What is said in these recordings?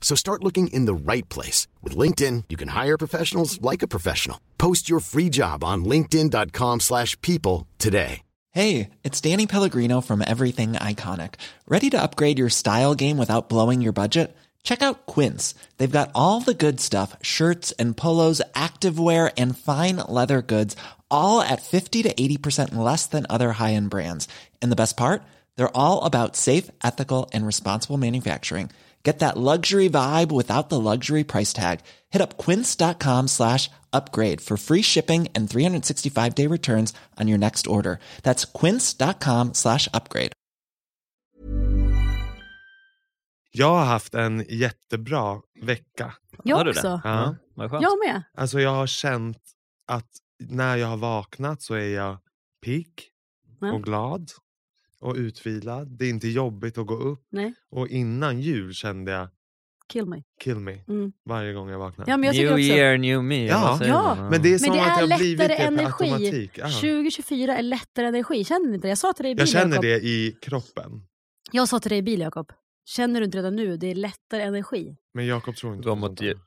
So start looking in the right place. With LinkedIn, you can hire professionals like a professional. Post your free job on linkedin.com slash people today. Hey, it's Danny Pellegrino from Everything Iconic. Ready to upgrade your style game without blowing your budget? Check out Quince. They've got all the good stuff, shirts and polos, activewear, and fine leather goods, all at 50 to 80% less than other high-end brands. And the best part? They're all about safe, ethical, and responsible manufacturing. Get that luxury vibe without the luxury price tag. Hit up quince.com slash upgrade for free shipping and 365 day returns on your next order. That's quince.com slash upgrade. Jag har haft en jättebra vecka. Jag Har du det? också. Ja. Vad skönt. Jag med. Alltså jag har känt att när jag har vaknat så är jag pigg Ja. och glad och utvilad. Det är inte jobbigt att gå upp. Nej, Och innan jul kände jag kill me. kill me Mm. varje gång jag vaknar. Ja, men jag New också. year, new me. Ja. Ja. man? Men det är Men som det att är jag har blivit lättare det per energi. automatik. Ja. 2024 är lättare energi. Känner du inte det? Jag sa till dig i Jag bilen, känner Jakob. det i kroppen. Jag sa till dig i bilen, Jakob. Känner du inte redan nu? Det är lättare energi. Men Jakob tror inte Gå på mot sånt ju-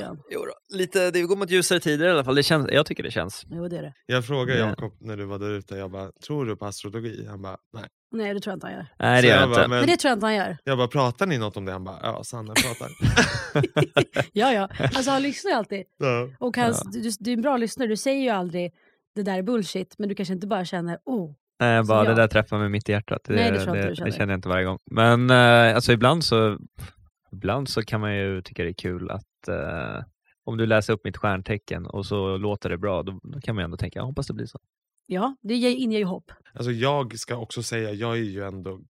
Ja. jo då. Lite, det går mot ljusare tider i alla fall. Det känns, jag tycker det känns. Jo, det är det. Jag frågade Ja. Jakob när du var där ute, jag bara, tror du på astrologi? Han bara, nej. Nej, det tror jag inte han gör. Nej, Så det gör jag jag bara, inte. men, Men det tror jag inte han gör. jag bara, pratar ni något om det? Han bara, ja Sanne pratar. ja, ja. Alltså han lyssnar ju alltid. ja. Och hans, du, du är en bra lyssnare. Du säger ju aldrig det där är bullshit, men du kanske inte bara känner oh. Nej, bara, Så det jag- där träffar mig mitt i hjärtat. Det, Nej, det tror jag det, känner. det känner jag inte varje gång. Men eh, alltså ibland så, ibland så kan man ju tycka det är kul att eh, om du läser upp mitt stjärntecken och så låter det bra, då, då kan man ju ändå tänka, jag hoppas det blir så. Ja, det ger- inger ju hopp. Alltså jag ska också säga, jag är ju ändå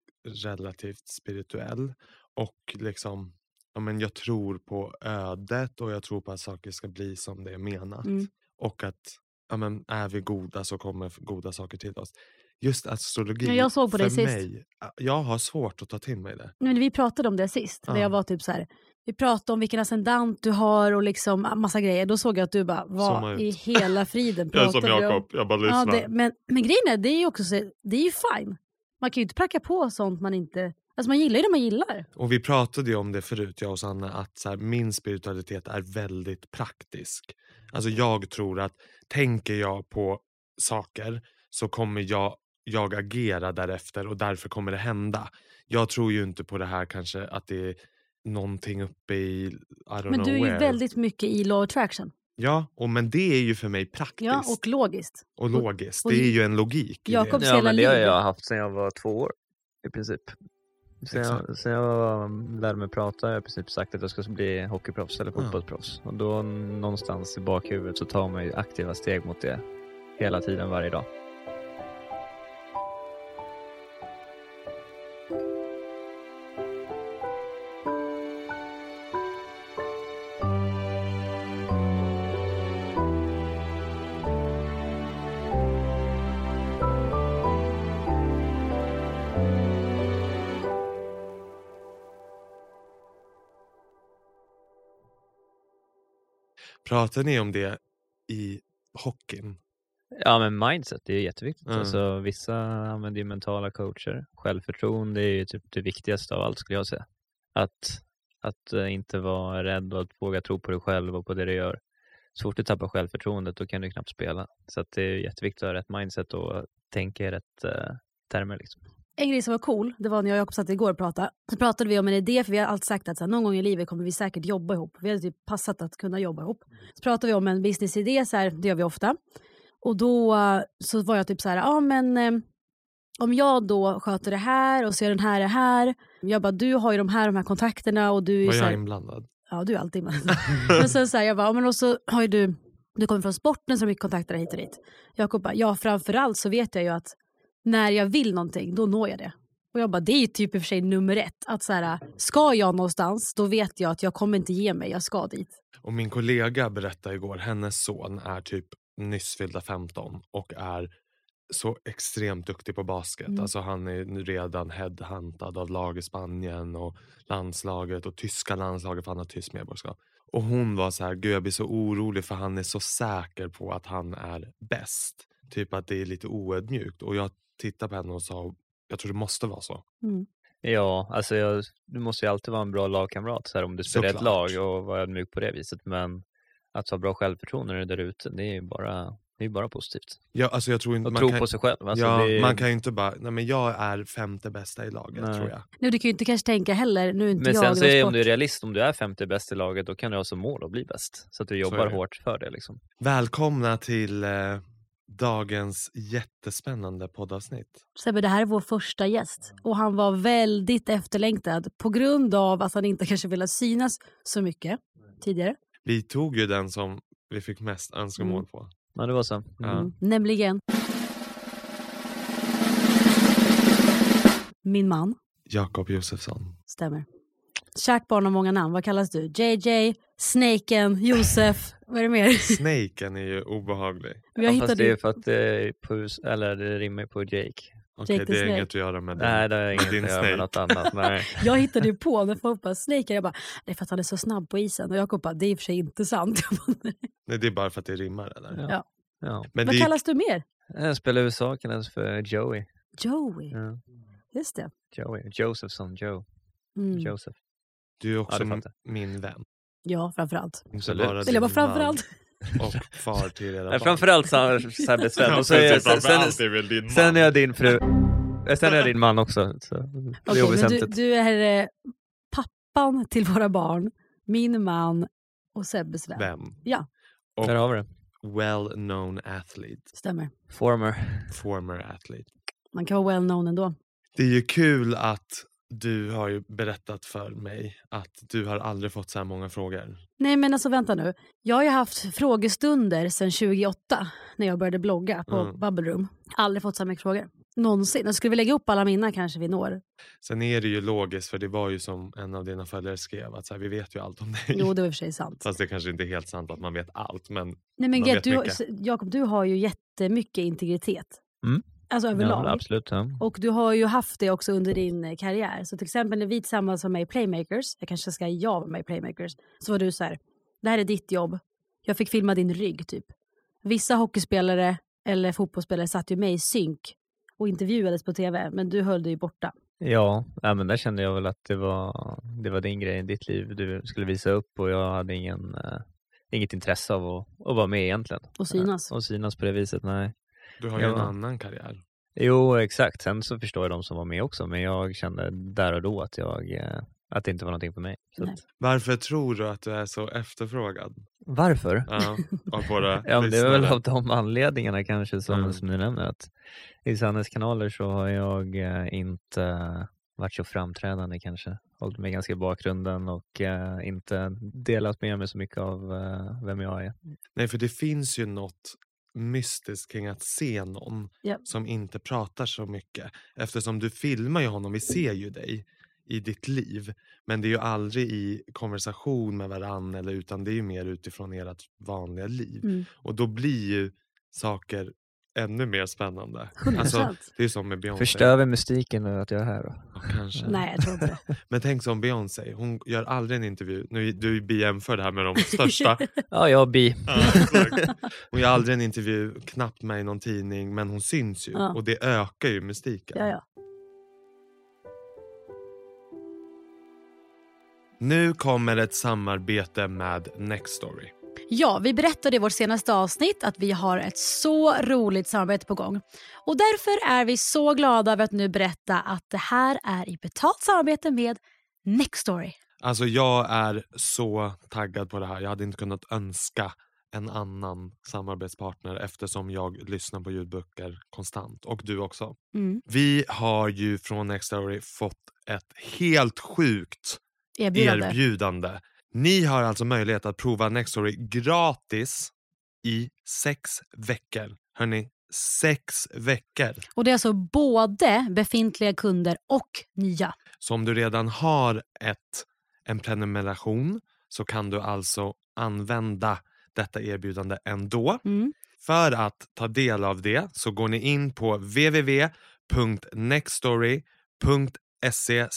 relativt spirituell. Och liksom, ja, men jag tror på ödet och jag tror på att saker ska bli som det är menat. Mm. Och att ja, men, är vi goda så kommer goda saker till oss. Just astrologi, Ja, jag såg på för dig sist. mig, jag har svårt att ta till mig det. Men vi pratade om det sist. När Ja. jag var typ så här. Vi pratade om vilken ascendant du har och liksom massa grejer. Då såg jag att du bara, vad i hela friden pratar vi om? jag bara Ja, det, men, men grejen är, det är ju också så, det är ju fine. Man kan ju inte pracka på sånt man inte... Alltså man gillar ju det man gillar. Och vi pratade ju om det förut, jag och Sanna, att så här, min spiritualitet är väldigt praktisk. Alltså jag tror att tänker jag på saker så kommer jag, jag agera därefter och därför kommer det hända. Jag tror ju inte på det här kanske att det är någonting uppe i, I don't Men know du är ju where. väldigt mycket i law attraction. Ja, och, men det är ju för mig praktiskt Ja, och logiskt. och logiskt. och det är ju en logik. Jakobs Ja, hela men det har jag haft sedan jag var två år i princip. Sen jag, sen jag lärde mig prata har jag i princip sagt att jag ska bli hockeyproffs eller Ja. fotbollsproffs. Och då någonstans i bakhuvudet så tar man ju aktiva steg mot det hela tiden varje dag. Pratar ni om det i hockeyn? Ja men mindset, det är jätteviktigt. Mm. Alltså, vissa använder ju mentala coacher. Självförtroende är ju typ det viktigaste av allt skulle jag säga. Att, att eh, inte vara rädd och att våga tro på dig själv och på det du gör. Så fort du tappar självförtroendet då kan du knappt spela. Så det är jätteviktigt att ha rätt mindset och tänka i rätt eh, termer. Liksom. En grej som var cool, det var när jag och Jakob satt igår och pratade. Så pratade vi om en idé, för vi har alltid sagt att så här, någon gång i livet kommer vi säkert jobba ihop. Vi hade typ passat att kunna jobba ihop. Så pratade vi om en businessidé, så här, det gör vi ofta. Och då eh, så var jag typ så här, ja men eh, om jag då sköter det här och ser den här är här. Jag bara, du har ju de här, de här kontakterna och du är Var jag här, inblandad? Ja, du är alltid med. men sen så här, jag bara, ja, men och så har ju du, du kommer från sporten så mycket kontakter hit och dit. Jakob bara, ja framförallt så vet jag ju att när jag vill någonting, då når jag det. Och jag bara, det är typ i och för sig nummer ett. Att så här, ska jag någonstans, då vet jag att jag kommer inte ge mig, jag ska dit. Och min kollega berättade igår, hennes son är typ nyss fyllda 15 och är så extremt duktig på basket. Mm. Alltså han är redan headhuntad av lag i Spanien och landslaget och tyska landslaget för han har tysk medborgarskap. Och hon var så här, gud jag blir så orolig för han är så säker på att han är bäst. Typ att det är lite oödmjukt. Och jag tittade på henne och sa, jag tror det måste vara så. Mm. Ja, alltså jag, du måste ju alltid vara en bra lagkamrat så här, om du spelar i ett Såklart. lag och vara ödmjuk på det viset. Men att ha bra självförtroende när du är där ute, det är ju bara, det är bara positivt. Ja, alltså jag tror inte, Och man, tro kan, på sig själv. Alltså ja, det är, man kan ju inte bara, nej men jag är femte bästa i laget Nej. tror jag. Nu, du kan ju inte kanske tänka heller, nu är inte men jag sen så är, om du är realist, om du är femte bäst i laget, då kan du ha som mål att bli bäst. Så att du jobbar hårt för det. Liksom. Välkomna till eh, dagens jättespännande poddavsnitt. Sebbe, det här är vår första gäst och han var väldigt efterlängtad på grund av att han inte kanske ville synas så mycket tidigare. Vi tog ju den som vi fick mest önskemål Mm. på. Ja, det var så. Ja. Mm. Nämligen min man. Jakob Josefsson. Stämmer. Kärt barn har många namn. Vad kallas du? JJ, Snaken, Josef. Vad är det mer? Snaken är ju obehaglig. Jag ja, fast hittade det är för att det, är på, hus- eller det rimmar på Jake. Okej, the det är Snake. inget att göra med din, Nej, det har inget att göra med något snake. annat. Nej. Jag hittade ju på när folk bara Snake. Jag bara, det är för att han är så snabb på isen. Och Jakob bara, det är i och för sig inte sant. "Nej." Det är bara för att det rimmar eller? Ja. Ja. Ja. Men Vad det, kallas du mer? Jag spelar i USA, kallas för Joey. Joey. Ja. Just det. Joey. Josephson, Joe. Mm. Joseph. du är också Ja, min vän. Ja, framförallt. Absolut. bara Eller bara framförallt. Och far till era barn. framförallt Sebbes vän. Ja, Och så är sen, sen, är väl din sen är jag din fru. Eh, Sen är jag din man också. Så det Okej, är men du, du är eh, pappan till våra barn, min man och Sebbes vän. Vän. Ja. Och Där har vi det. well known athlete. Stämmer. Former. Former athlete. Man kan vara well known ändå. Det är ju kul att du har ju berättat för mig att du har aldrig fått så här många frågor. Nej men alltså vänta nu. Jag har ju haft frågestunder sedan 2008 när jag började blogga på Mm. Bubble Room. Aldrig fått så här mycket frågor. Någonsin. Jag skulle vi lägga upp alla mina kanske vi når. Sen är det ju logiskt för det var ju som en av dina följare skrev att så här, vi vet ju allt om dig. Jo det var i och för sig sant. Fast det kanske inte är helt sant att man vet allt. Men Nej men vet du. Jakob du har ju jättemycket integritet. Mm. Alltså överlag. Ja, absolut. Ja. Och du har ju haft det också under din eh, karriär. Så till exempel när vi tillsammans var med i Playmakers, jag kanske ska jag vara med i Playmakers, så var du så här, det här är ditt jobb. Jag fick filma din rygg typ. Vissa hockeyspelare eller fotbollsspelare satt ju med i synk och intervjuades på tv, men du höll dig ju borta. Ja, ja, men där kände jag väl att det var, det var din grej i ditt liv du skulle visa upp och jag hade ingen, eh, inget intresse av att, att vara med egentligen. Och synas. Och synas på det viset, nej. Du har ju Ja. en annan karriär. Jo, exakt. Sen så förstår jag de som var med också, men jag kände där och då att, jag, eh, att det inte var någonting för mig. Att, Varför tror du att du är så efterfrågad varför? ja, av våra Ja, det är väl av de anledningarna kanske som, Mm. som du nämner. Att I Sannes kanaler så har jag eh, inte varit så framträdande kanske. Hållit mig ganska i bakgrunden och eh, inte delat med mig så mycket av eh, vem jag är. Nej, för det finns ju något mystiskt kring att se någon Ja. som inte pratar så mycket. Eftersom du filmar ju honom, vi ser ju dig i ditt liv. Men det är ju aldrig i konversation med eller utan det är ju mer utifrån ert vanliga liv. Mm. Och då blir ju saker ännu mer spännande. 100%. Alltså, det är som med Beyoncé. Förstör vi mystiken nu att jag är här då? Ja, kanske. Nej, jag tror inte det. Men tänk som Beyoncé, hon gör aldrig en intervju. Nu du blir jämförd här med de största. Ja, jag är bi. Hon gör aldrig en intervju, knappt med i någon tidning, men hon syns ju. Ja. Och det ökar ju mystiken. Ja, ja. Nu kommer ett samarbete med Nextory. Ja, vi berättade i vårt senaste avsnitt att vi har ett så roligt samarbete på gång. Och därför är vi så glada över att nu berätta att det här är i betalt samarbete med Nextory. Alltså jag är så taggad på det här. Jag hade inte kunnat önska en annan samarbetspartner eftersom jag lyssnar på ljudböcker konstant och du också. Mm. Vi har ju från Nextory fått ett helt sjukt Erbjudande. erbjudande. Ni har alltså möjlighet att prova Nextory gratis i sex veckor. Hörni, sex veckor. Och det är alltså både befintliga kunder och nya. Så om du redan har ett, en prenumeration så kan du alltså använda detta erbjudande ändå. Mm. För att ta del av det så går ni in på www.nextory.se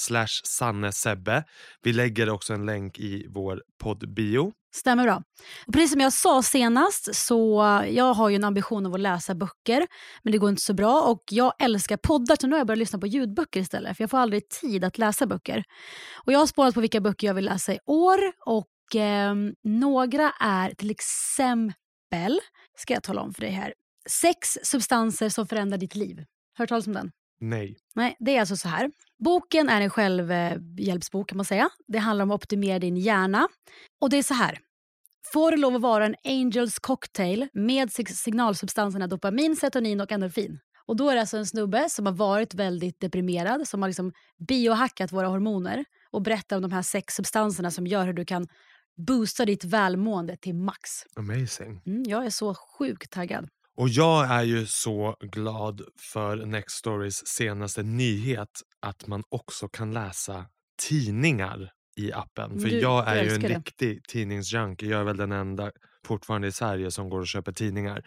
sannesebbe. Vi lägger också en länk i vår poddbio. Stämmer bra. Och precis som jag sa senast så jag har ju en ambition av att läsa böcker men det går inte så bra och jag älskar poddar så nu har jag börjat lyssna på ljudböcker istället för jag får aldrig tid att läsa böcker. Och jag har spårat på vilka böcker jag vill läsa i år och eh, några är till exempel, ska jag tala om för dig här, Sex substanser som förändrar ditt liv. Hört talas om den? Nej. Nej, det är alltså så här. Boken är en självhjälpsbok kan man säga. Det handlar om att optimera din hjärna. Och det är så här. Får det lov att vara en Angels cocktail med sig- signalsubstanserna dopamin, serotonin och endorfin. Och då är det alltså en snubbe som har varit väldigt deprimerad, som har liksom biohackat våra hormoner och berättar om de här sex substanserna som gör hur du kan boosta ditt välmående till max. Amazing. Mm, jag är så sjukt taggad. Och jag är ju så glad för Next Storys senaste nyhet att man också kan läsa tidningar i appen. För Du- jag är ju en det. riktig tidningsjunkie. Jag är väl den enda fortfarande i Sverige som går och köper tidningar.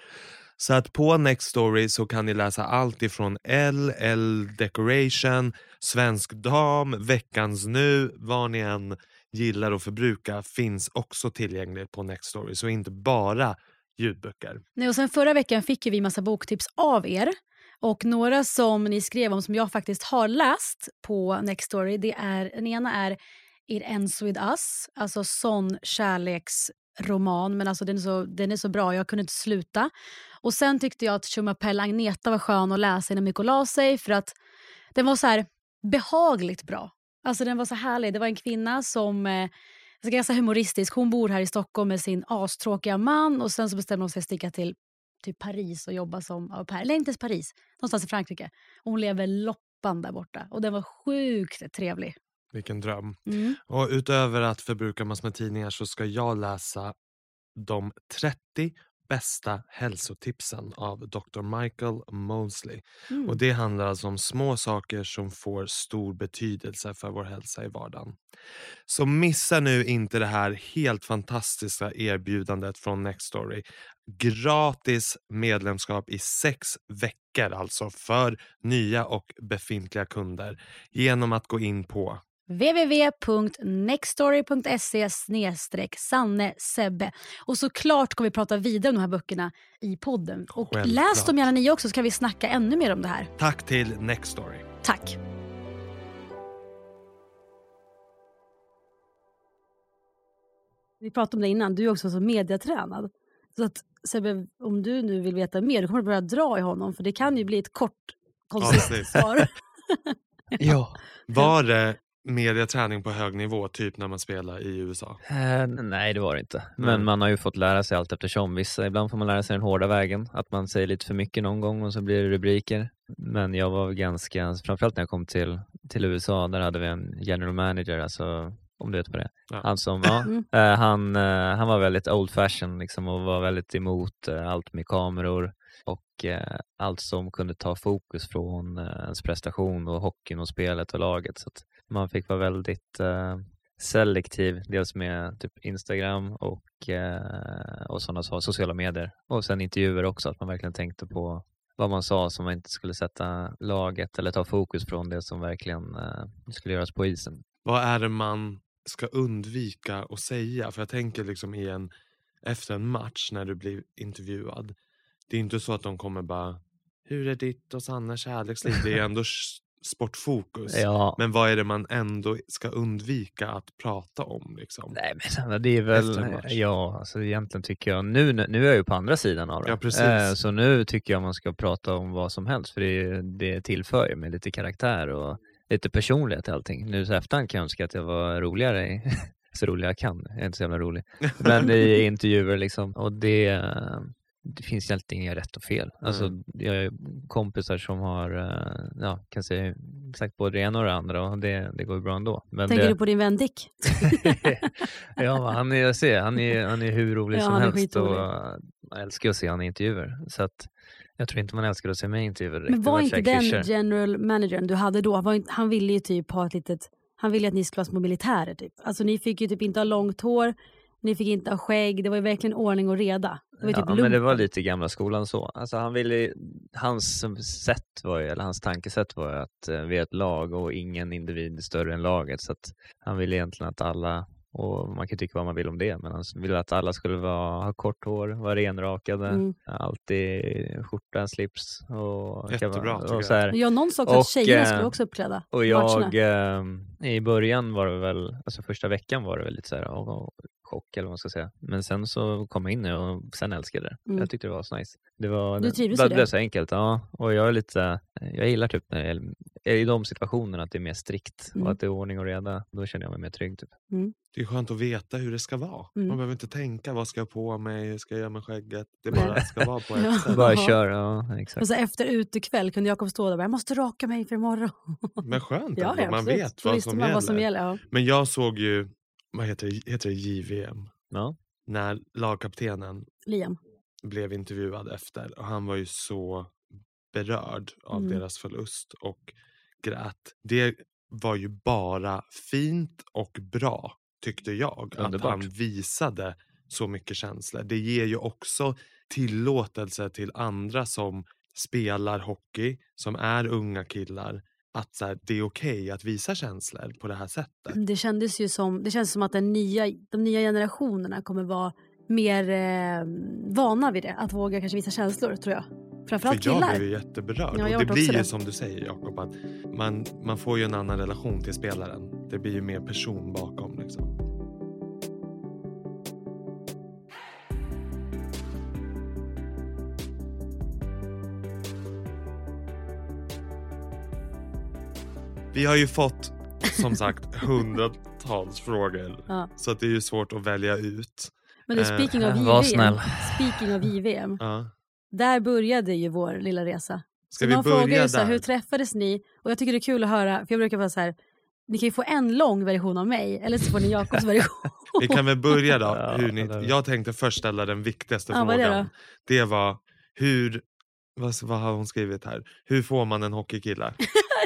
Så att på Next Story så kan ni läsa allt ifrån L, L Decoration, Svensk Dam, Veckans Nu, vad ni än gillar att förbruka finns också tillgängligt på Next Story. Så inte bara ljudböcker. Nej, och sen förra veckan fick ju vi massa boktips av er. Och några som ni skrev om som jag faktiskt har läst på Nextory, det är, den ena är It ends with us, alltså sån kärleksroman. Men alltså den är, så, den är så bra, jag kunde inte sluta. Och sen tyckte jag att Chumapelle Agneta var skön att läsa innan Mikko la sig för att den var så här behagligt bra. Alltså den var så härlig. Det var en kvinna som eh, alltså ganska humoristisk. Hon bor här i Stockholm med sin astråkiga man och sen så bestämmer hon sig att sticka till typ Paris och jobba som au pair. Eller inte ens Paris, någonstans i Frankrike. Och hon lever loppan där borta och den var sjukt trevlig. Vilken dröm. Mm. Och utöver att förbruka massor med tidningar så ska jag läsa de 30 bästa hälsotipsen av Dr. Michael Mosley. Mm. Och Det handlar alltså om små saker som får stor betydelse för vår hälsa i vardagen. Så missa nu inte det här helt fantastiska erbjudandet från Nextory. Gratis medlemskap i sex veckor alltså för nya och befintliga kunder genom att gå in på www.nextory.se Sanne Sebbe. Och såklart kommer vi prata vidare om de här böckerna i podden. Och Självklart. läs dem gärna ni också så kan vi snacka ännu mer om det här. Tack till Nextory. Tack! Vi pratade om det innan, du är också så mediatränad. Så att Sebbe, om du nu vill veta mer, då kommer du börja dra i honom för det kan ju bli ett kort koncist Avsnitt. svar. Ja. Var det mediaträning på hög nivå, typ när man spelar i USA? Eh, nej, det var det inte. Men man har ju fått lära sig allt eftersom. Vissa, ibland får man lära sig den hårda vägen, att man säger lite för mycket någon gång och så blir det rubriker. Men jag var ganska, framförallt när jag kom till, till USA, där hade vi en general manager, alltså om du vet vad det är. Ja. Han, som, ja, Mm. eh, han, eh, han var väldigt old fashion liksom, och var väldigt emot eh, allt med kameror och eh, allt som kunde ta fokus från eh, ens prestation och hockeyn och spelet och laget. Så att man fick vara väldigt eh, selektiv, dels med typ Instagram och, eh, och sådana saker, sociala medier. Och sen intervjuer också, att man verkligen tänkte på vad man sa som man inte skulle sätta laget eller ta fokus från det som verkligen eh, skulle göras på isen. Vad är det man ska undvika att säga? För jag tänker liksom i en, efter en match när du blir intervjuad. Det är inte så att de kommer bara Hur är ditt och Sannas kärleksliv? Det är ändå sportfokus. Ja, Men vad är det man ändå ska undvika att prata om? Liksom? Nej men det är väl, ja alltså egentligen tycker jag, nu, nu är jag ju på andra sidan av det. Ja, precis. Eh, så nu tycker jag man ska prata om vad som helst för det, det tillför ju med lite karaktär och lite personlighet till allting. Nu så efterhand kan jag önska att jag var roligare i så rolig jag kan. Jag är inte så jävla rolig. Men i intervjuer liksom. Och det, eh, det finns egentligen inga rätt och fel. Alltså, Mm. jag har kompisar som har, eh, ja, kan säga sagt både det ena och det andra och det, det går bra ändå. Men Tänker det, du på din vän Dick? ja, han är, jag ser, han är, han är hur rolig Ja, som helst och man älskar att se han i intervjuer. Så att jag tror inte man älskar att se mig i intervjuer. direkt. Men var inte den klyschor. general managern du hade då, var inte, han ville ju typ ha ett litet, han ville att ni skulle vara små militärer typ. Alltså ni fick ju typ inte ha långt hår, ni fick inte ha skägg, det var ju verkligen ordning och reda. Det var ju Ja, typ men det var lite gamla skolan så. Alltså han ville, hans sätt var ju, eller hans tankesätt var ju att eh, vi är ett lag och ingen individ är större än laget. Så att han ville egentligen att alla, och man kan tycka vad man vill om det, men han ville att alla skulle vara, ha kort hår, vara renrakade, Mm. alltid skjorta, slips och, Jättebra, och så här. Ja, någon sa också att Och, tjejerna eh, skulle också uppträda. Och i matcherna. jag, eh, i början var det väl, alltså första veckan var det väl lite så här, åh, åh, chock eller vad man ska säga. Men sen så kom jag in och sen älskade jag det. Mm. Jag tyckte det var så nice. Det var, Du trivdes det, det blev så enkelt, ja. Och jag är lite, jag gillar typ när jag, är i de situationerna att det är mer strikt Mm. och att det är ordning och reda. Då känner jag mig mer trygg. Typ. Det är skönt att veta hur det ska vara. Mm. Man behöver inte tänka vad ska jag på mig, hur ska jag göra med skägget. Det bara ska vara på ett Ja. sätt. Bara kör, ja exakt. Och så efter utekväll kunde Jakob stå där och bara, jag måste raka mig för imorgon. Men skönt Ja, ja, man absolut. vet vad som, man gäller. vad som gäller. Ja. Men jag såg ju, vad heter det, heter det JVM? Ja. När lagkaptenen Liam. blev intervjuad efter och han var ju så berörd av Mm. deras förlust och grät. Det var ju bara fint och bra tyckte jag. Att Underbart. han visade så mycket känslor. Det ger ju också tillåtelse till andra som spelar hockey, som är unga killar, att så här, det är okej att visa känslor på det här sättet. Det kändes ju som, det känns som att den nya, de nya generationerna kommer vara mer eh, vana vid det. Att våga kanske visa känslor tror jag. Framförallt För jag killar. blev ju jätteberörd. Ja, och det blir ju det. som du säger Jakob, att man, man får ju en annan relation till spelaren. Det blir ju mer person bakom. Liksom. Vi har ju fått som sagt hundratals frågor. Ja. Så att det är ju svårt att välja ut. Men du, Eh, speaking of JVM, speaking of JVM, Ja. där började ju vår lilla resa. Ska så vi frågar börja ju så här, där? hur träffades ni? Och jag tycker det är kul att höra, för jag brukar vara så här, ni kan ju få en lång version av mig, eller så får ni Jakobs version. Vi kan väl börja då. Ja, hur ni, det- jag tänkte först ställa den viktigaste Ja, det frågan. då? Det var hur, vad, vad har hon skrivit här? Hur får man en hockeykille?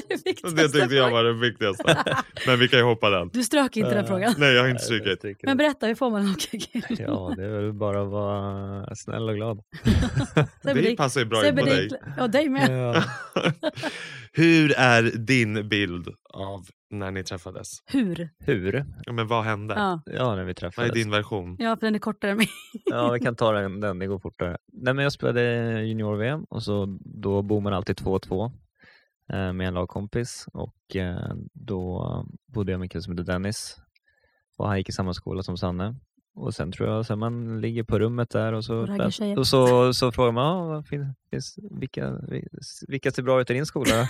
det viktigaste Det tyckte jag var den viktigaste. Men vi kan ju hoppa den. Du strök inte den frågan. Nej jag har inte tycker Men det. berätta, hur får man en hockeykille? Ja, det är väl bara att vara snäll och glad. Det passar ju bra in på dig. Ja, dig med. Ja. Hur är din bild av när ni träffades? Hur? Hur? Ja, men vad hände? Ja. Ja, när vi Vad är träffades. din version? ja, för den är kortare än min. Ja, vi kan ta den, den det går fortare. Nej, men jag spelade junior-VM och så då bor man alltid 2-2 eh, med en lagkompis och eh, då bodde jag med en kille som heter Dennis och han gick i samma skola som Sanne. Och sen tror jag sen man ligger på rummet där och så, tjejer. och så, så frågar man ah, vad fin- finns, vilka, vilka ser bra ut i din skola?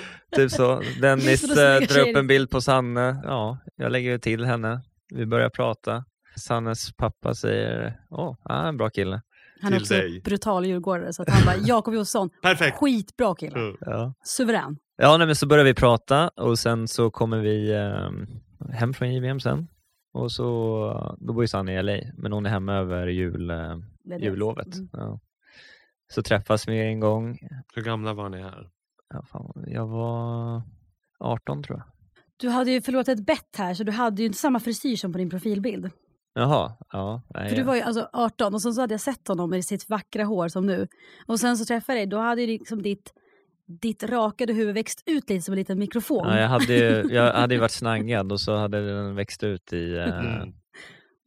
typ så. Dennis eh, drar upp en bild på Sanne. Ja, jag lägger till henne. Vi börjar prata. Sannes pappa säger, åh, han är en bra kille. Han är också dig. brutal djurgårdare så att han bara, Jakob Josefsson, Perfekt! skitbra kille. Mm. Ja. Suverän. Ja, nej, men så börjar vi prata och sen så kommer vi eh, hem från JVM sen. Och så, då bor ju Sanne i LA, men hon är hemma över jul, eh, jullovet. Mm. Ja. Så träffas vi en gång. Hur gamla var ni här? Ja, fan, jag var 18 tror jag. Du hade ju förlorat ett bett här så du hade ju inte samma frisyr som på din profilbild. Jaha, ja. Nej, För du var ju alltså 18 och sen så hade jag sett honom med sitt vackra hår som nu. Och sen så träffade jag dig, då hade ju liksom ditt, ditt rakade huvud växt ut lite som en liten mikrofon. ja, jag, hade ju, jag hade ju varit snaggad och så hade den växt ut i eh,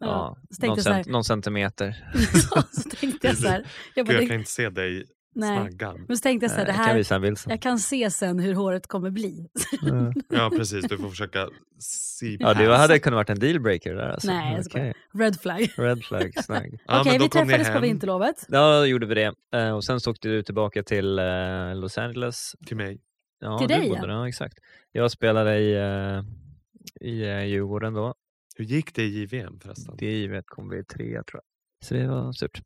Mm. ja, någon, cent, någon centimeter. så tänkte jag så här, jag, bara, Gud, jag kan inte se dig nej. snaggad. Men så tänkte jag så här, Eh, det Jag kan här, sen. jag kan se sen hur håret kommer bli. Mm. Ja precis, du får försöka see Ja, det hade kunnat varit en dealbreaker där alltså. Nej, jag. Okej. Red flag. Red flag, snagg. Ja, Okej, vi kom ni träffades på hem vinterlovet. Ja, då gjorde vi det. Eh, och sen så åkte du tillbaka till eh, Los Angeles. till mig. Ja, Till du dig, bodde ja. ja. exakt. Jag spelade i, i Djurgården då. Hur gick det i JVM förresten? Det givet kom vi trea tror jag. Så det var surt.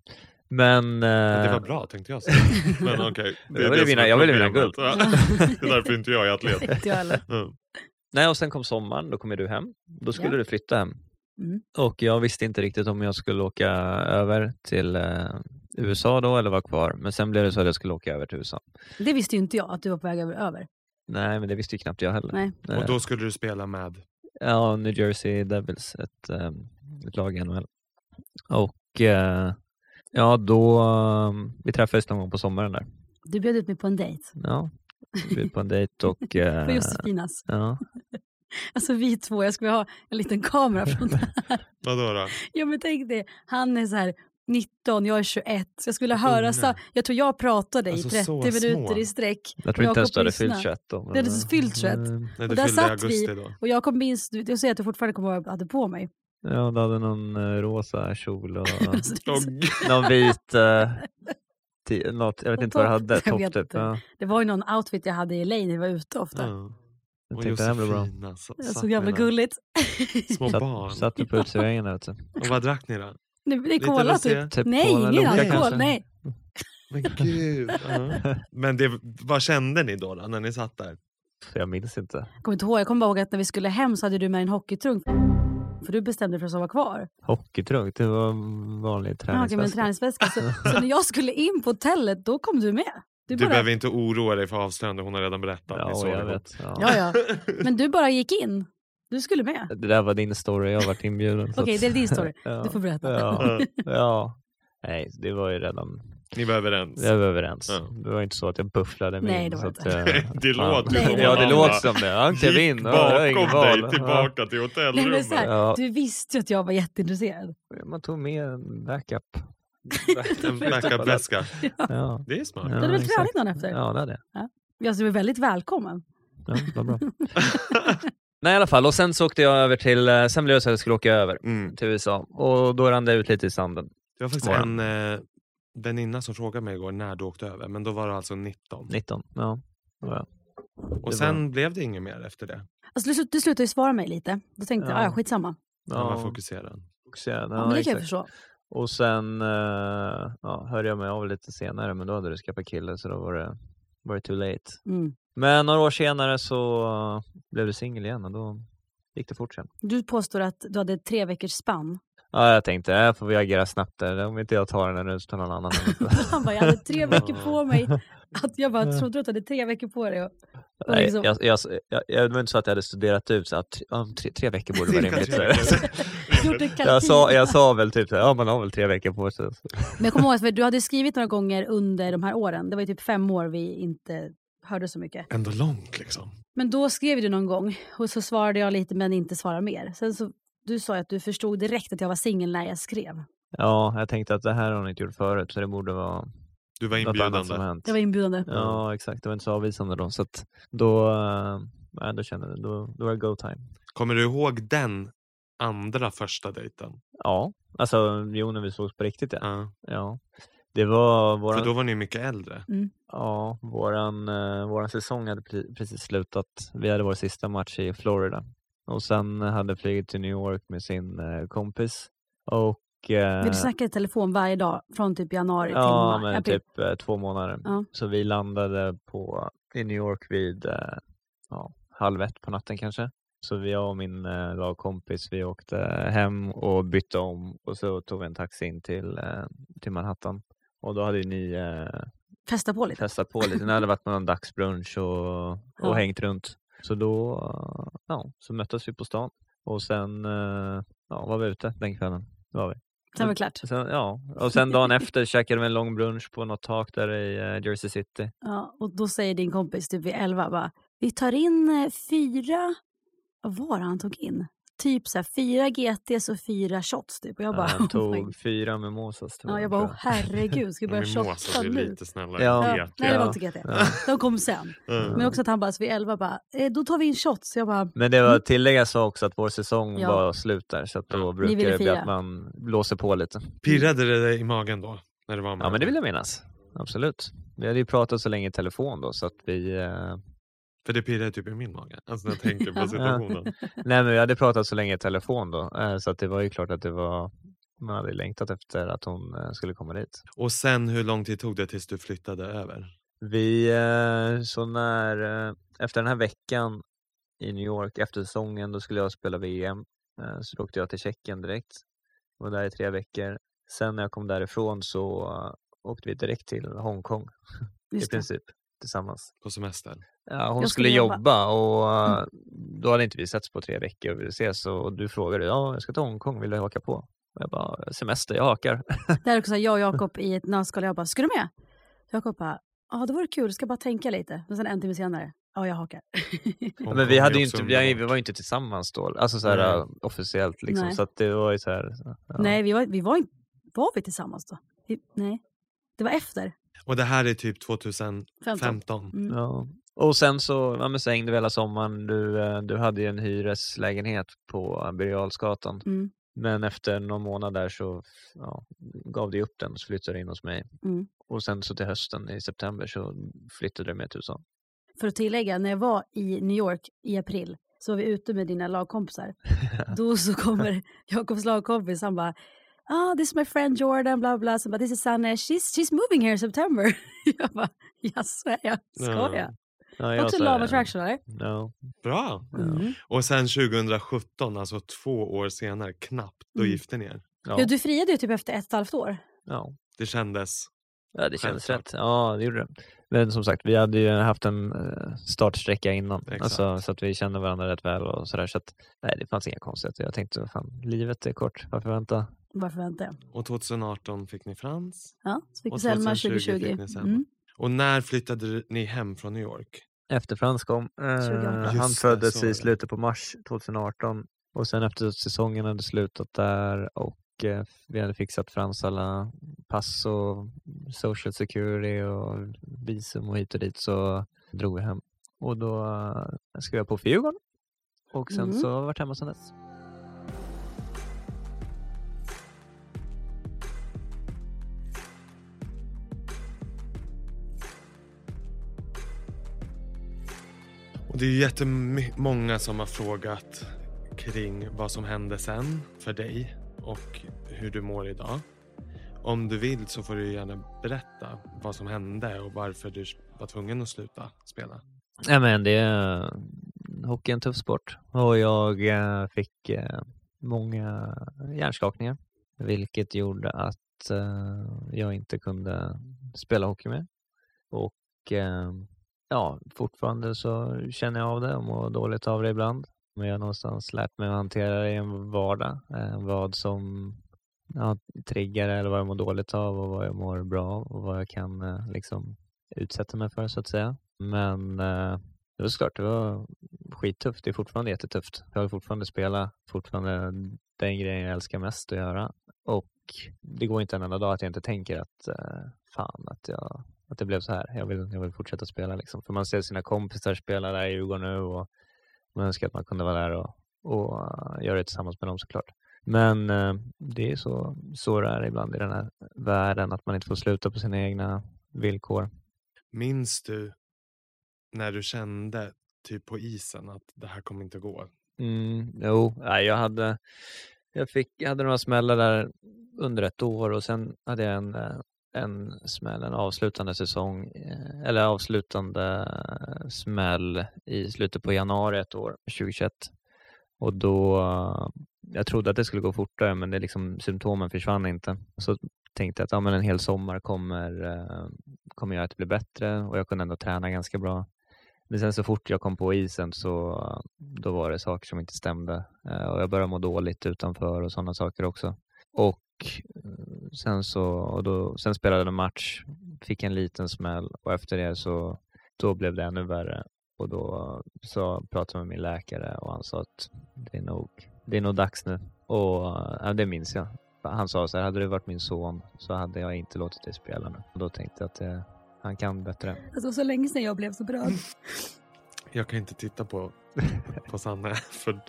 Men... Det var eh, bra tänkte jag säga. Men okej. det Jag det ville vinna- jag ville vinna. Ja. Det är därför inte jag är atlet. Mm. Nej, och sen kom sommaren, då kom du hem. Då skulle Ja. du flytta hem. Mm. Och jag visste inte riktigt om jag skulle åka över till eh, USA då eller vara kvar. Men sen blev det så att jag skulle åka över till USA. Det visste ju inte jag att du var på väg över. över. Nej, men det visste ju knappt jag heller. Nej. Och då skulle du spela med? Ja, New Jersey Devils, ett, eh, ett lag i NHL. Och eh, ja, då, eh, vi träffades någon gång på sommaren där. Du bjöd ut mig på en dejt. Ja, vi var på en dejt och... eh, På Josefinas. ja, Alltså vi två, jag skulle ha en liten kamera från det här. Vadå då? Ja men tänk dig, han är så här 19, jag är 21. Så jag skulle höra, så, jag tror jag pratade Alltså, i så 30 minuter små. i sträck. jag tror inte ens du hade fyllt lyssnar. 21 då. Det hade men, fyllt 21. eh, Nej, Och där satt augusti vi. då. Och jag kom minst, jag säger att du fortfarande kommer ihåg vad jag hade på mig. Ja, du hade någon eh, rosa kjol och Alltså, någon vit... Eh, ti- något, jag vet inte vad du hade. Jag Topp vet typ. inte. Ja, det var ju någon outfit jag hade i LA när vi var ute ofta. Ja. jag Och tänkte det här blir bra. Josefina. Så, Det satt var så ni jävla gulligt. Små Satt, barn. satt du på uteserveringen där ute? Och vad drack ni då? Det, det är Lite cola rosé? typ. Typ Nej, cola, ingen Loka alkohol. Nej. Men gud. ja. Men det, vad kände ni då, då när ni satt där? Jag minns inte. Jag kommer inte ihåg, jag kommer bara ihåg att när vi skulle hem så hade du med en hockeytrunk. För du bestämde dig för att sova kvar. Hockeytrunk, det var vanlig Ja, okej, men en träningsväska. träningsväska. Så, så när jag skulle in på hotellet, då kom du med. Du Du bara, behöver inte oroa dig för avslöjande, hon har redan berättat. Ja, jag vet. Ja. ja, ja. Men du bara gick in. Du skulle med. Det där var din story, jag varit inbjuden. Okej, att- det är din story. Ja. Du får berätta. Ja, ja. Nej, det var ju redan, Ni var överens. vi var överens. Ja. Det var inte så att jag bufflade mig Nej, in. det var inte. att, eh, Det låter ju som Ja, det låter som det. Han klev in. Ja, jag bakom val. dig tillbaka till Nej, men hotellrummet. så här, Ja. Du visste ju att jag var jätteintresserad. Ja. Man tog med en backup. En backup-väska. Ja, Det är smart. Ja, Du hade väl träning dagen efter? ja det hade jag. Jag är väldigt välkommen. Ja, vad bra. Nej i alla fall, och sen så åkte jag över till, eh, sen blev det så att jag skulle åka över Mm. till USA och då rann det ut lite i sanden. Det var faktiskt Var en eh, väninna som frågade mig igår när du åkte över, men då var det alltså 19. 19, ja. ja. Och det sen blev det inget mer efter det. Alltså, du, du slutade ju svara mig lite. Då tänkte jag, Ja. ja. skitsamma. Ja. Man fokuserar. fokuserad. Ja, men det kan jag förstå. Och sen eh, ja, hörde jag mig av lite senare, men då hade du skaffat kille så då var det, var det too late. Mm. Men några år senare så blev du singel igen och då gick det fort sen. Du påstår att du hade tre veckors spann. Ja, jag tänkte, här får vi agera snabbt där. Om inte jag tar den här nu så tar någon annan. Han bara, jag hade tre veckor på mig. Att jag bara trodde att du hade tre veckor på dig. Och, och Nej, liksom, jag, jag, jag, jag, det var inte så att jag hade studerat ut så att tre, ja, tre, tre veckor borde vara rimligt. jag, sa, jag sa väl typ så här, ja man har väl tre veckor på sig. Men jag kommer ihåg att du hade skrivit några gånger under de här åren. Det var ju typ fem år vi inte hörde så mycket. Ändå långt liksom. Men då skrev du någon gång och så svarade jag lite men inte svarade mer. Sen så, du sa ju att du förstod direkt att jag var singel när jag skrev. Ja, jag tänkte att det här har ni inte gjort förut så det borde vara Du var något annat som inbjudande. hänt. Jag var inbjudande. Ja, exakt. Det var inte så avvisande då. Så att då, nej, då kände jag, då, då var det go time. Kommer du ihåg den andra första dejten? Ja, alltså jo när vi sågs på riktigt ja. Ja. ja. Det var våran, För då var ni mycket äldre. ja, våran, eh, våran säsong hade pre- precis slutat. Vi hade vår sista match i Florida. Och sen hade flugit till New York med sin eh, kompis. Och eh, Vi snackade i telefon varje dag från typ januari till Ja, men april. typ eh, två månader. Ja. Så vi landade på, i New York vid eh, ja, halv ett på natten kanske. Så jag och min eh, lagkompis, vi åkte hem och bytte om och så tog vi en taxi in till, eh, till Manhattan. Och då hade ni eh, Festa på lite. testat på lite. Ni hade varit på någon dagsbrunch och, och Ja. hängt runt. Så då ja, så möttes vi på stan och sen eh, ja, var vi ute den kvällen. Det var vi. Sen var det klart. Sen, ja, och sen dagen efter käkade vi en lång brunch på något tak där i eh, Jersey City. Ja, och då säger din kompis typ vid elva bara, vi tar in eh, fyra, vad var han tog in? Typ så här, fyra GTs och fyra shots typ. Och jag bara, Han oh tog fyra mimosas. tror ja, jag, jag bara, oh, herregud, ska vi börja shotta nu? lite snällare. Ja. Ja, GT. nej, det var inte GT. Ja. De kom sen. Mm. Men också att han bara, så vid elva bara, eh, då tar vi in shots. Så jag bara, Men det var tilläggas så också att vår säsong Ja. var slut där så att då brukar det bli att man blåser på lite. Pirrade det dig i magen då? När det var Ja men det vill jag minnas. Absolut. Vi hade ju pratat så länge i telefon då så att vi, eh, För det pirrar typ i min mage. Alltså när jag tänker på situationen. Nej men vi hade pratat så länge i telefon då eh, så att det var ju klart att det var man hade längtat efter att hon eh, skulle komma dit. Och sen hur lång tid tog det tills du flyttade över? Vi, eh, så när, efter den här veckan i New York, efter säsongen, då skulle jag spela VM. Så då åkte jag till Tjeckien direkt. Var där i tre veckor. Sen när jag kom därifrån så åkte vi direkt till Hongkong i Just det. princip tillsammans. På semester? Ja, hon Jag skulle skulle jobba. jobba och eh, då hade inte vi setts på tre veckor och ville ses och du frågade ja, jag ska till Hongkong, vill du haka på? Och jag bara, semester, jag hakar. Det är också jag och Jakob i ett nötskal. Jag bara, ska du med? Jakob bara, ja det vore kul, ska bara tänka lite. Men sen en timme senare, ja jag hakar. Hongkong Men vi, hade inte, vi, vi var ju inte tillsammans då, alltså så här, eh, officiellt liksom. Nej. Så att det var ju så här. Ja. Nej, vi var, vi var inte, var vi tillsammans då? Vi, nej, det var efter. Och det här är typ 2015? 15. Mm. Ja. Och sen så, ja, men så hängde vi hela sommaren. Du, eh, du hade ju en hyreslägenhet på Birger. Mm. Men efter någon månad där så ja, gav du upp den och flyttade in hos mig. Mm. Och sen så till hösten i september så flyttade du med till USA. För att tillägga, när jag var i New York i april så var vi ute med dina lagkompisar. Då så kommer Jakobs lagkompis, han bara Ah, this is my friend Jordan, bla bla. Bara, this is Sanne, she's, she's moving here in September. jag bara, jaså, jag? Ska Ja. jag? Ja, jag Också love attraction eller? Ja. Bra! Mm. Och sen 2017, alltså två år senare, knappt, då Mm. gifte ni er. Ja. Ja, du friade ju typ efter ett och ett halvt år. Ja. Det kändes... ja, det kändes Självklart. rätt. Ja, det gjorde det. Men som sagt, vi hade ju haft en eh, startsträcka innan. Alltså, så att vi kände varandra rätt väl och sådär. Så att, nej, det fanns inga konstigheter. Jag tänkte, fan, livet är kort. Varför vänta? Varför väntar jag? Och 2018 fick ni Frans. Ja, så fick Och Selma 2020 2020. fick ni Selma. Mm. Och när flyttade ni hem från New York? Efter Frans kom. Eh, 2018. han det, föddes i slutet på mars 2018. Och sen efter att säsongen hade slutat där och vi hade fixat Frans alla pass och social security och visum och hit och dit så drog vi hem. Och då eh, skrev jag på för Djurgården. Och sen Mm. så har jag varit hemma sedan dess. Och det är jättemånga som har frågat kring vad som hände sen för dig och hur du mår idag. Om du vill så får du gärna berätta vad som hände och varför du var tvungen att sluta spela. Ja, men det är, hockey är en tuff sport och jag eh, fick eh, många hjärnskakningar vilket gjorde att eh, jag inte kunde spela hockey mer. Och ja, fortfarande så känner jag av det och mår dåligt av det ibland. Men jag har någonstans lärt mig att hantera det i en vardag. Eh, vad som ja, triggar eller vad jag mår dåligt av och vad jag mår bra av och vad jag kan eh, liksom utsätta mig för så att säga. Men eh, det var såklart, det var skittufft. Det är fortfarande jättetufft. Jag vill fortfarande spela, fortfarande den grejen jag älskar mest att göra. Och det går inte en enda dag att jag inte tänker att eh, fan att, jag, att det blev så här. Jag vill, jag vill fortsätta spela liksom. För man ser sina kompisar spela där i Djurgården nu och man önskar att man kunde vara där och, och eh, göra det tillsammans med dem såklart. Men eh, det är så, så det är ibland i den här världen att man inte får sluta på sina egna villkor. Minns du när du kände typ på isen att det här kommer inte gå? Mm, jo, jag hade, jag, fick, jag hade några smällar där under ett år och sen hade jag en, eh, en smäll, en avslutande säsong, eh, eller avslutande smäll i slutet på januari ett år, 2021. Och då, jag trodde att det skulle gå fortare men det liksom, symptomen försvann inte. Så tänkte jag att ja, men en hel sommar kommer, eh, kommer göra att det blir bättre och jag kunde ändå träna ganska bra. Men sen så fort jag kom på isen så då var det saker som inte stämde eh, och jag började må dåligt utanför och sådana saker också. Och sen så och då, sen spelade en match, fick en liten smäll och efter det så då blev det ännu värre och då så pratade jag med min läkare och han sa att det är nog, det är nog dags nu. Och ja, det minns jag. Han sa så här, hade du varit min son så hade jag inte låtit dig spela nu. Och då tänkte jag att eh, han kan bättre. Alltså så länge sedan jag blev så berörd. Jag kan inte titta på, på Sanne. För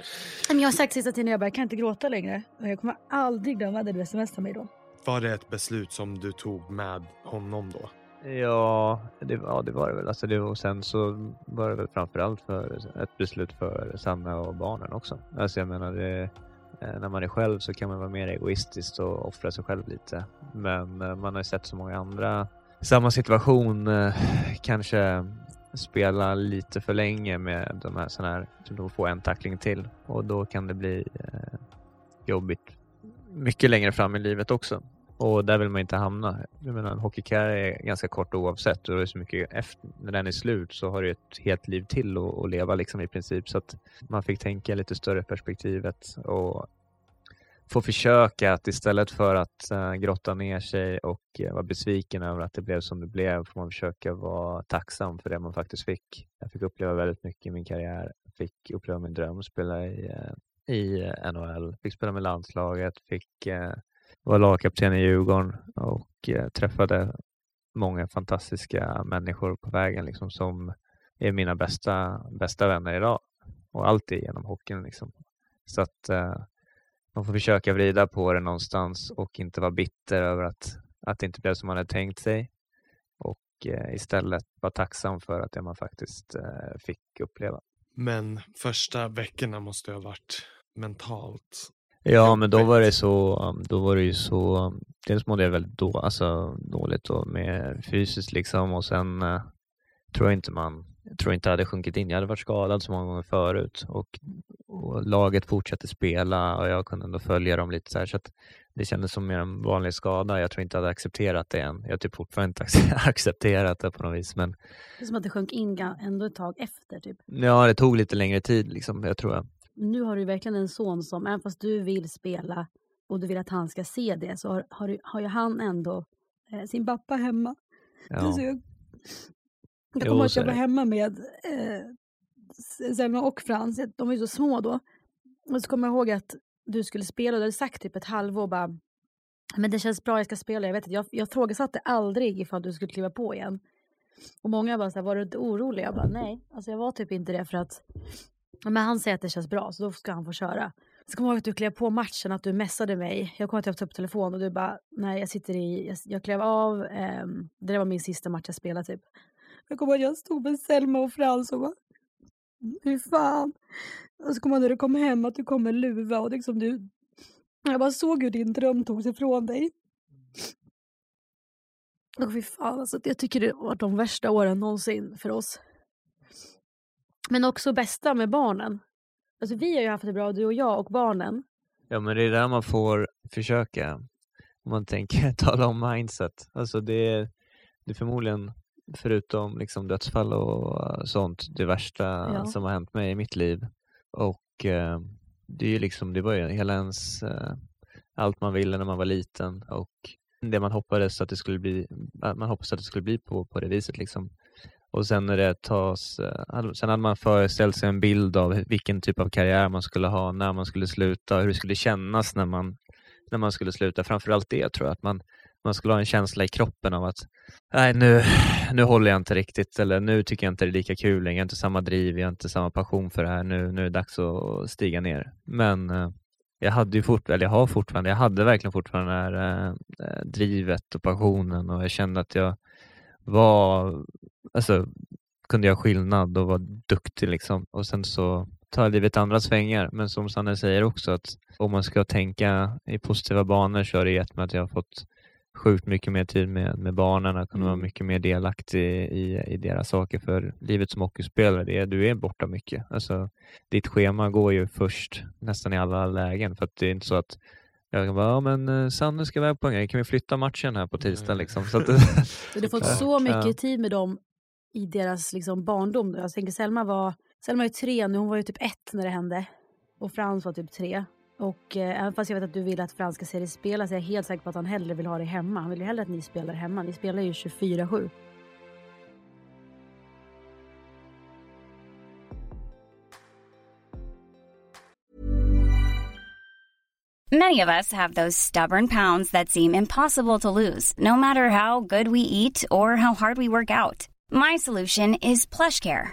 Men jag har sagt sista tiden, jag bara, jag kan inte gråta längre. Och jag kommer aldrig glömma det du smsade mig då. var det ett beslut som du tog med honom då? Ja, det, ja, det var det väl. Alltså det, och sen så var det väl framförallt för ett beslut för Sanna och barnen också. Alltså jag menar, det, eh, när man är själv så kan man vara mer egoistisk och offra sig själv lite. Men eh, man har ju sett så många andra samma situation eh, kanske spela lite för länge med de här sådana här, de får en tackling till och då kan det bli eh, jobbigt mycket längre fram i livet också. Och där vill man inte hamna. Jag menar, en hockeykarriär är ganska kort oavsett och det är så mycket efter, när den är slut så har du ett helt liv till att, att leva liksom i princip. Så att man fick tänka lite större perspektivet och få försöka att istället för att uh, grotta ner sig och uh, vara besviken över att det blev som det blev får man försöka vara tacksam för det man faktiskt fick. Jag fick uppleva väldigt mycket i min karriär. Fick uppleva min dröm, spela i, uh, i NHL, fick spela med landslaget, fick vara lagkapten i Djurgården och uh, träffade många fantastiska människor på vägen liksom, som är mina bästa, bästa vänner idag. Och allt det genom hockeyn. Liksom. Så att man får försöka vrida på det någonstans och inte vara bitter över att, att det inte blev som man hade tänkt sig. Och eh, istället vara tacksam för att det man faktiskt eh, fick uppleva. Men första veckorna måste ha varit mentalt Ja, men då var det så, um, då var det ju så, um, dels mådde jag väldigt då, alltså, dåligt då med fysiskt liksom och sen uh, tror jag inte man, jag tror inte jag hade sjunkit in. Jag hade varit skadad så många gånger förut och, och laget fortsatte spela och jag kunde ändå följa dem lite så här så att det kändes som mer en vanlig skada. Jag tror inte jag hade accepterat det än. Jag har typ fortfarande inte accepterat det på något vis. Men... Det är som att det sjönk in ändå ett tag efter. Typ. Ja, det tog lite längre tid, liksom, jag tror jag nu har du verkligen en son som, även fast du vill spela och du vill att han ska se det, så har, har, har ju han ändå eh, sin pappa hemma. Ja. Jag, kommer att jag var hemma med eh, Selma och Frans, de var ju så små då. Och så kommer jag ihåg att du skulle spela och du hade sagt typ ett halvår bara men det känns bra, jag ska spela. Jag vet jag, jag frågasatte aldrig ifall du skulle kliva på igen. Och många bara så här, var du inte orolig? Jag bara nej, alltså jag var typ inte det för att men han säger att det känns bra så då ska han få köra. Så kommer jag ihåg att du klev på matchen, att du messade mig. Jag kommer att jag tog upp telefon och du bara, nej jag sitter i, jag, jag klev av, um, det var min sista match jag spelade typ. Jag kommer ihåg att jag stod med Selma och Frans och bara, hur fan. Och så kommer jag när du kom hem att du kom med luva och liksom du, jag bara såg hur din dröm togs ifrån dig. Och fy fan, alltså, jag tycker det var de värsta åren någonsin för oss. Men också bästa med barnen. Alltså vi har ju haft det bra, du och jag och barnen. Ja men det är där man får försöka. Om man tänker tala om mindset. Alltså det är, det är förmodligen, förutom liksom dödsfall och sånt, det värsta ja. som har hänt mig i mitt liv. Och eh, det är liksom, det var ju hela ens, eh, allt man ville när man var liten och det man hoppades att det skulle bli, man hoppades att det skulle bli på, på det viset liksom. Och sen när det tas, eh, sen hade man föreställt sig en bild av vilken typ av karriär man skulle ha, när man skulle sluta, hur det skulle kännas när man, när man skulle sluta. Framförallt det tror jag, att man, man skulle ha en känsla i kroppen av att nej, nu, nu håller jag inte riktigt eller nu tycker jag inte det är lika kul längre, jag har inte samma driv, jag har inte samma passion för det här, nu, nu är det dags att stiga ner. Men eh, jag hade ju fort, eller jag har fortfarande, jag hade verkligen fortfarande det här eh, eh drivet och passionen och jag kände att jag var, alltså, kunde göra skillnad och var duktig liksom. Och sen så tar livet andra svängar. Men som Sanne säger också att om man ska tänka i positiva banor så har det gett mig att jag har fått sjukt mycket mer tid med, med barnen och kunna vara mm. mycket mer delaktig i, i deras saker. För livet som hockeyspelare, det är, du är borta mycket. Alltså, ditt schema går ju först nästan i alla lägen. För att det är inte så att jag bara, ja men eh, Sanne ska iväg på en grej, kan vi flytta matchen här på tisdag? Mm. Liksom? Så att, du har fått så mycket tid med dem i deras liksom, barndom. Jag tänker Selma var, Selma är tre nu, hon var ju typ ett när det hände. Och Frans var typ tre. Och eh, även fast jag vet att du vill att Frans ska se dig spela så är jag helt säker på att han hellre vill ha dig hemma. Han vill ju hellre att ni spelar hemma. Ni spelar ju 24-7. Many of us have those stubborn pounds that seem impossible to lose, no matter how good we eat or how hard we work out. My solution is PlushCare.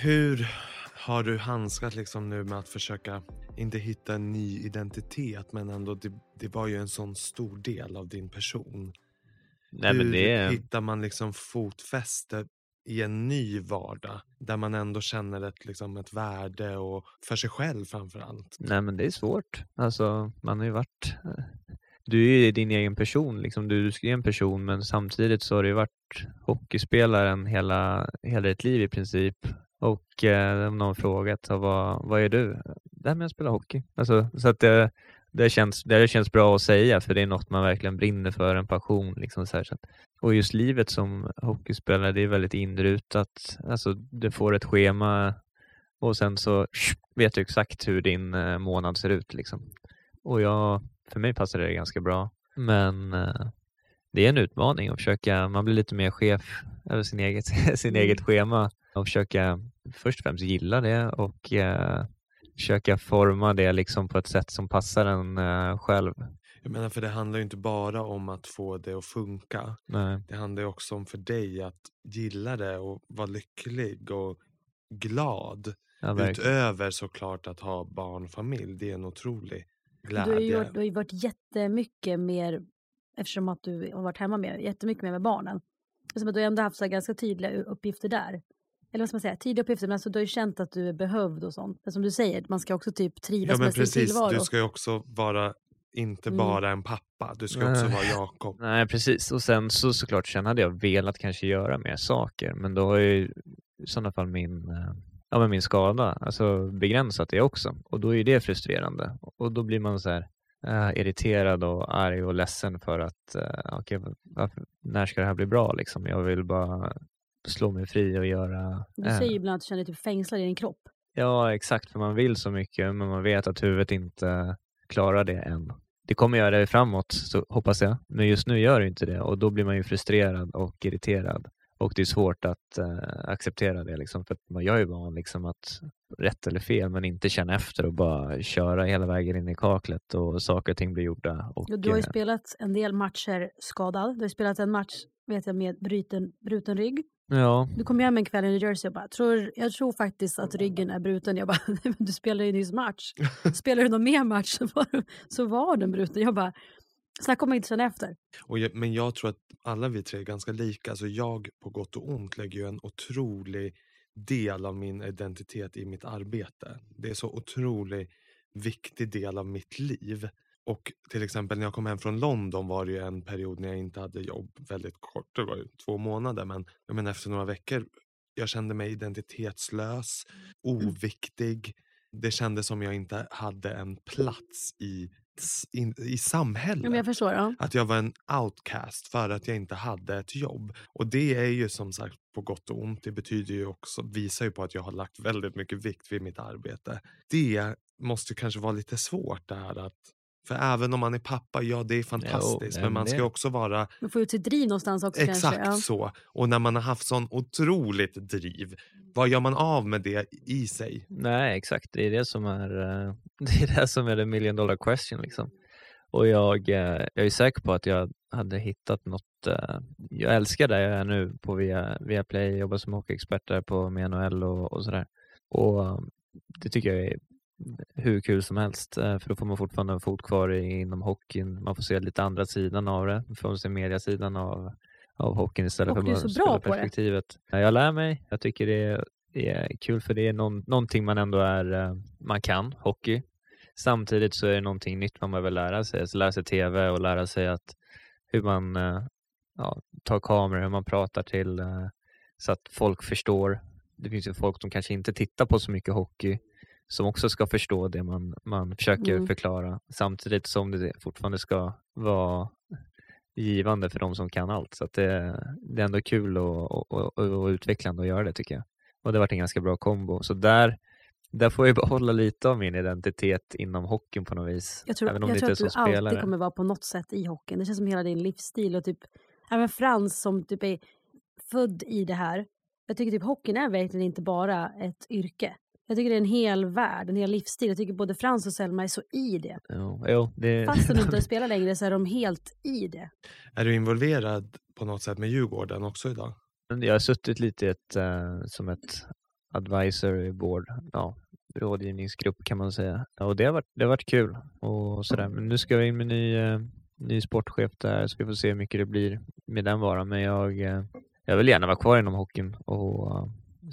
Hur har du handskat liksom nu med att försöka, inte hitta en ny identitet, men ändå det, det var ju en sån stor del av din person. Nej, Hur men det hittar man liksom fotfäste i en ny vardag där man ändå känner ett, liksom, ett värde och för sig själv framför allt? Nej men det är svårt. Alltså man har ju varit eh, du är ju din egen person, liksom. du, du är en person men samtidigt så har du varit hockeyspelaren hela, hela ditt liv i princip. Och eh, om någon frågat så vad, vad är du? Det här med att spela hockey. Alltså, så att det, det, känns, det känns bra att säga för det är något man verkligen brinner för, en passion. Liksom så här, så att, och just livet som hockeyspelare, det är väldigt inrutat. Alltså, du får ett schema och sen så vet du exakt hur din eh, månad ser ut. Liksom. Och jag, för mig passar det ganska bra. Men eh, det är en utmaning att försöka, man blir lite mer chef över sin eget, sin eget schema och försöka först och främst gilla det och eh, försöka forma det liksom på ett sätt som passar en eh, själv. Jag menar för det handlar ju inte bara om att få det att funka. Nej. Det handlar ju också om för dig att gilla det och vara lycklig och glad. Ja. Utöver såklart att ha barn och familj. Det är en otrolig Du har, ju glädje. varit, du har ju varit jättemycket mer, eftersom att du har varit hemma med, jättemycket mer med barnen. Som att du ändå haft så ganska tydliga uppgifter där. Eller vad ska man säga, tydliga uppgifter, men alltså, du har ju känt att du är behövd och sånt. Men som du säger, man ska också typ trivas Ja men med sin precis, tillvaro. du ska ju också vara inte Mm. bara en pappa. Du ska också Nej. vara Jakob. Nej, precis. Och sen så såklart, sen hade jag velat kanske göra mer saker, men då har ju i sådana fall min, eh, ja, men min skada alltså begränsat det också. Och då är det frustrerande. Och då blir man så här eh, irriterad och arg och ledsen för att uh, okay, varför, när ska det här bli bra liksom? Jag vill bara slå mig fri och göra... Du eh, säger ju ibland att du känner dig typ fängslad i din kropp. Ja, exakt, för man vill så mycket men man vet att huvudet inte klarar det än. Det kommer göra det framåt, så hoppas jag. Men just nu gör det inte det och då blir man ju frustrerad och irriterad. Och det är svårt att eh, acceptera det, liksom, för att man gör ju van liksom, att rätt eller fel, men inte känna efter och bara köra hela vägen in i kaklet och saker och ting blir gjorda. Och, Du har ju eh, spelat en del matcher skadad. Du har spelat en match vet jag, med bruten, bruten rygg. ja, Du kom hem en kväll i New Jersey och bara, tror, jag tror faktiskt att ryggen är bruten. Jag bara, "Nej, men du spelade ju nyss match. Spelar du någon mer match så var, så var den bruten. Jag bara, snacka om inte känna efter. Och jag, men jag tror att alla vi tre är ganska lika. Alltså jag på gott och ont lägger ju en otrolig del av min identitet i mitt arbete. Det är så otroligt viktig del av mitt liv. Och till exempel när jag kom hem från London var det ju en period när jag inte hade jobb väldigt kort. Det var ju två månader men jag menar efter några veckor jag kände mig identitetslös, oviktig. Det kändes som jag inte hade en plats i, in, i samhället. Jag förstår. Ja. Att jag var en outcast för att jag inte hade ett jobb. Och det är ju som sagt på gott och ont. Det betyder ju också, visar ju på att jag har lagt väldigt mycket vikt vid mitt arbete. Det måste kanske vara lite svårt det här att för även om man är pappa, ja det är fantastiskt. nej, men man ska också vara Man får ut sitt driv någonstans också exakt kanske. Ja. så. Och när man har haft sån otroligt driv, vad gör man av med det i sig? Nej, exakt. Det är det som är, eh, det är, det som är the million dollar question. Liksom. Och jag, eh, jag är säker på att jag hade hittat något. eh, Jag älskar det jag är nu på via, via Play, jobbar som hockeyexpert där på med NHL och, och sådär. Och det tycker jag är hur kul som helst, eh, för då får man fortfarande en fot kvar inom hockeyn. Man får se lite andra sidan av det, man får se mediasidan av, av hockeyn istället Och för bara på det. spelarperspektivet. Jag lär mig, jag tycker det är, kul för det är någon, någonting man ändå är, eh, man kan, hockey. samtidigt så är det någonting nytt man behöver lära sig. Alltså lära sig tv och lära sig att hur man eh, ja, tar kameror, hur man pratar till så att folk förstår. Det finns ju folk som kanske inte tittar på så mycket hockey som också ska förstå det man, man försöker Mm. förklara samtidigt som det fortfarande ska vara givande för de som kan allt. Så att det, det är ändå kul och, och, och, och utvecklande att göra det tycker jag. Och det har varit en ganska bra kombo. Så där, där får jag behålla lite av min identitet inom hockeyn på något vis. Jag tror, Även om jag det tror inte att du spelare. alltid kommer vara på något sätt i hockeyn. Det känns som hela din livsstil och typ även Frans som typ är född i det här. Jag tycker typ hockeyn är verkligen inte bara ett yrke. Jag tycker det är en hel värld, en hel livsstil. Jag tycker både Frans och Selma är så i det. Jo, jo, det, Fast de inte spelar längre så är de helt i det. Är du involverad på något sätt med Djurgården också idag? Jag har suttit lite i ett, eh, som ett advisory board, ja, rådgivningsgrupp kan man säga. Ja, och det har varit, det har varit kul och sådär. Men nu ska jag in med ny, eh, ny sportchef där så vi får se hur mycket det blir med den varan. Men jag, eh, jag vill gärna vara kvar inom hockeyn och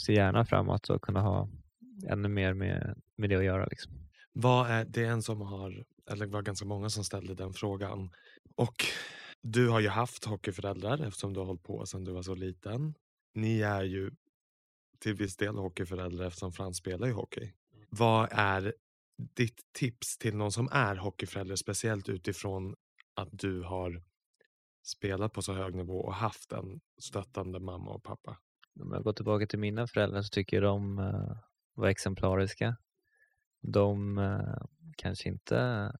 ser gärna framåt och kunna ha ännu mer med, med det att göra. Liksom. Vad är, det är en som har, eller var ganska många som ställde den frågan. Och du har ju haft hockeyföräldrar eftersom du har hållit på sedan du var så liten. Ni är ju till viss del hockeyföräldrar eftersom Frans spelar ju hockey. Vad är ditt tips till någon som är hockeyförälder, speciellt utifrån att du har spelat på så hög nivå och haft en stöttande mamma och pappa? Om jag går tillbaka till mina föräldrar så tycker jag de eh, var exemplariska. De eh, kanske inte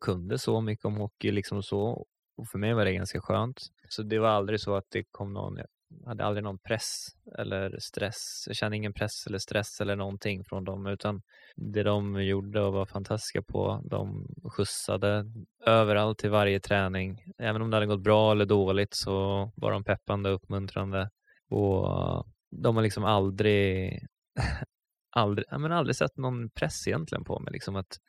kunde så mycket om hockey liksom så och för mig var det ganska skönt. Så det var aldrig så att det kom någon, jag hade aldrig någon press eller stress. Jag kände ingen press eller stress eller någonting från dem utan det de gjorde och var fantastiska på, de skjutsade överallt till varje träning. Även om det hade gått bra eller dåligt så var de peppande och uppmuntrande. Och de har liksom aldrig, aldrig, ja, men aldrig sett någon press egentligen på mig. Liksom att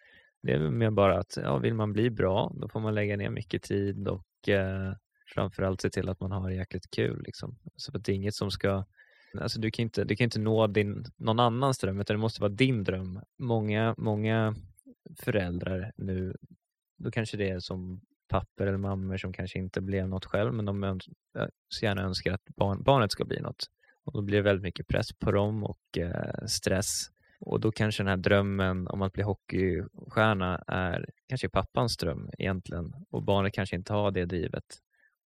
det är mer bara att ja, vill man bli bra, då får man lägga ner mycket tid och eh, framförallt se till att man har jäkligt kul. Liksom. Så att det är inget som ska Alltså du, kan inte, du kan inte nå din, någon annans dröm, utan det måste vara din dröm. Många, många föräldrar nu, då kanske det är som papper eller mammor som kanske inte blev något själv, men de öns- så gärna önskar att barn, barnet ska bli något. Och då blir det väldigt mycket press på dem och eh, stress. Och då kanske den här drömmen om att bli hockeystjärna är kanske pappans dröm egentligen. Och barnet kanske inte har det drivet.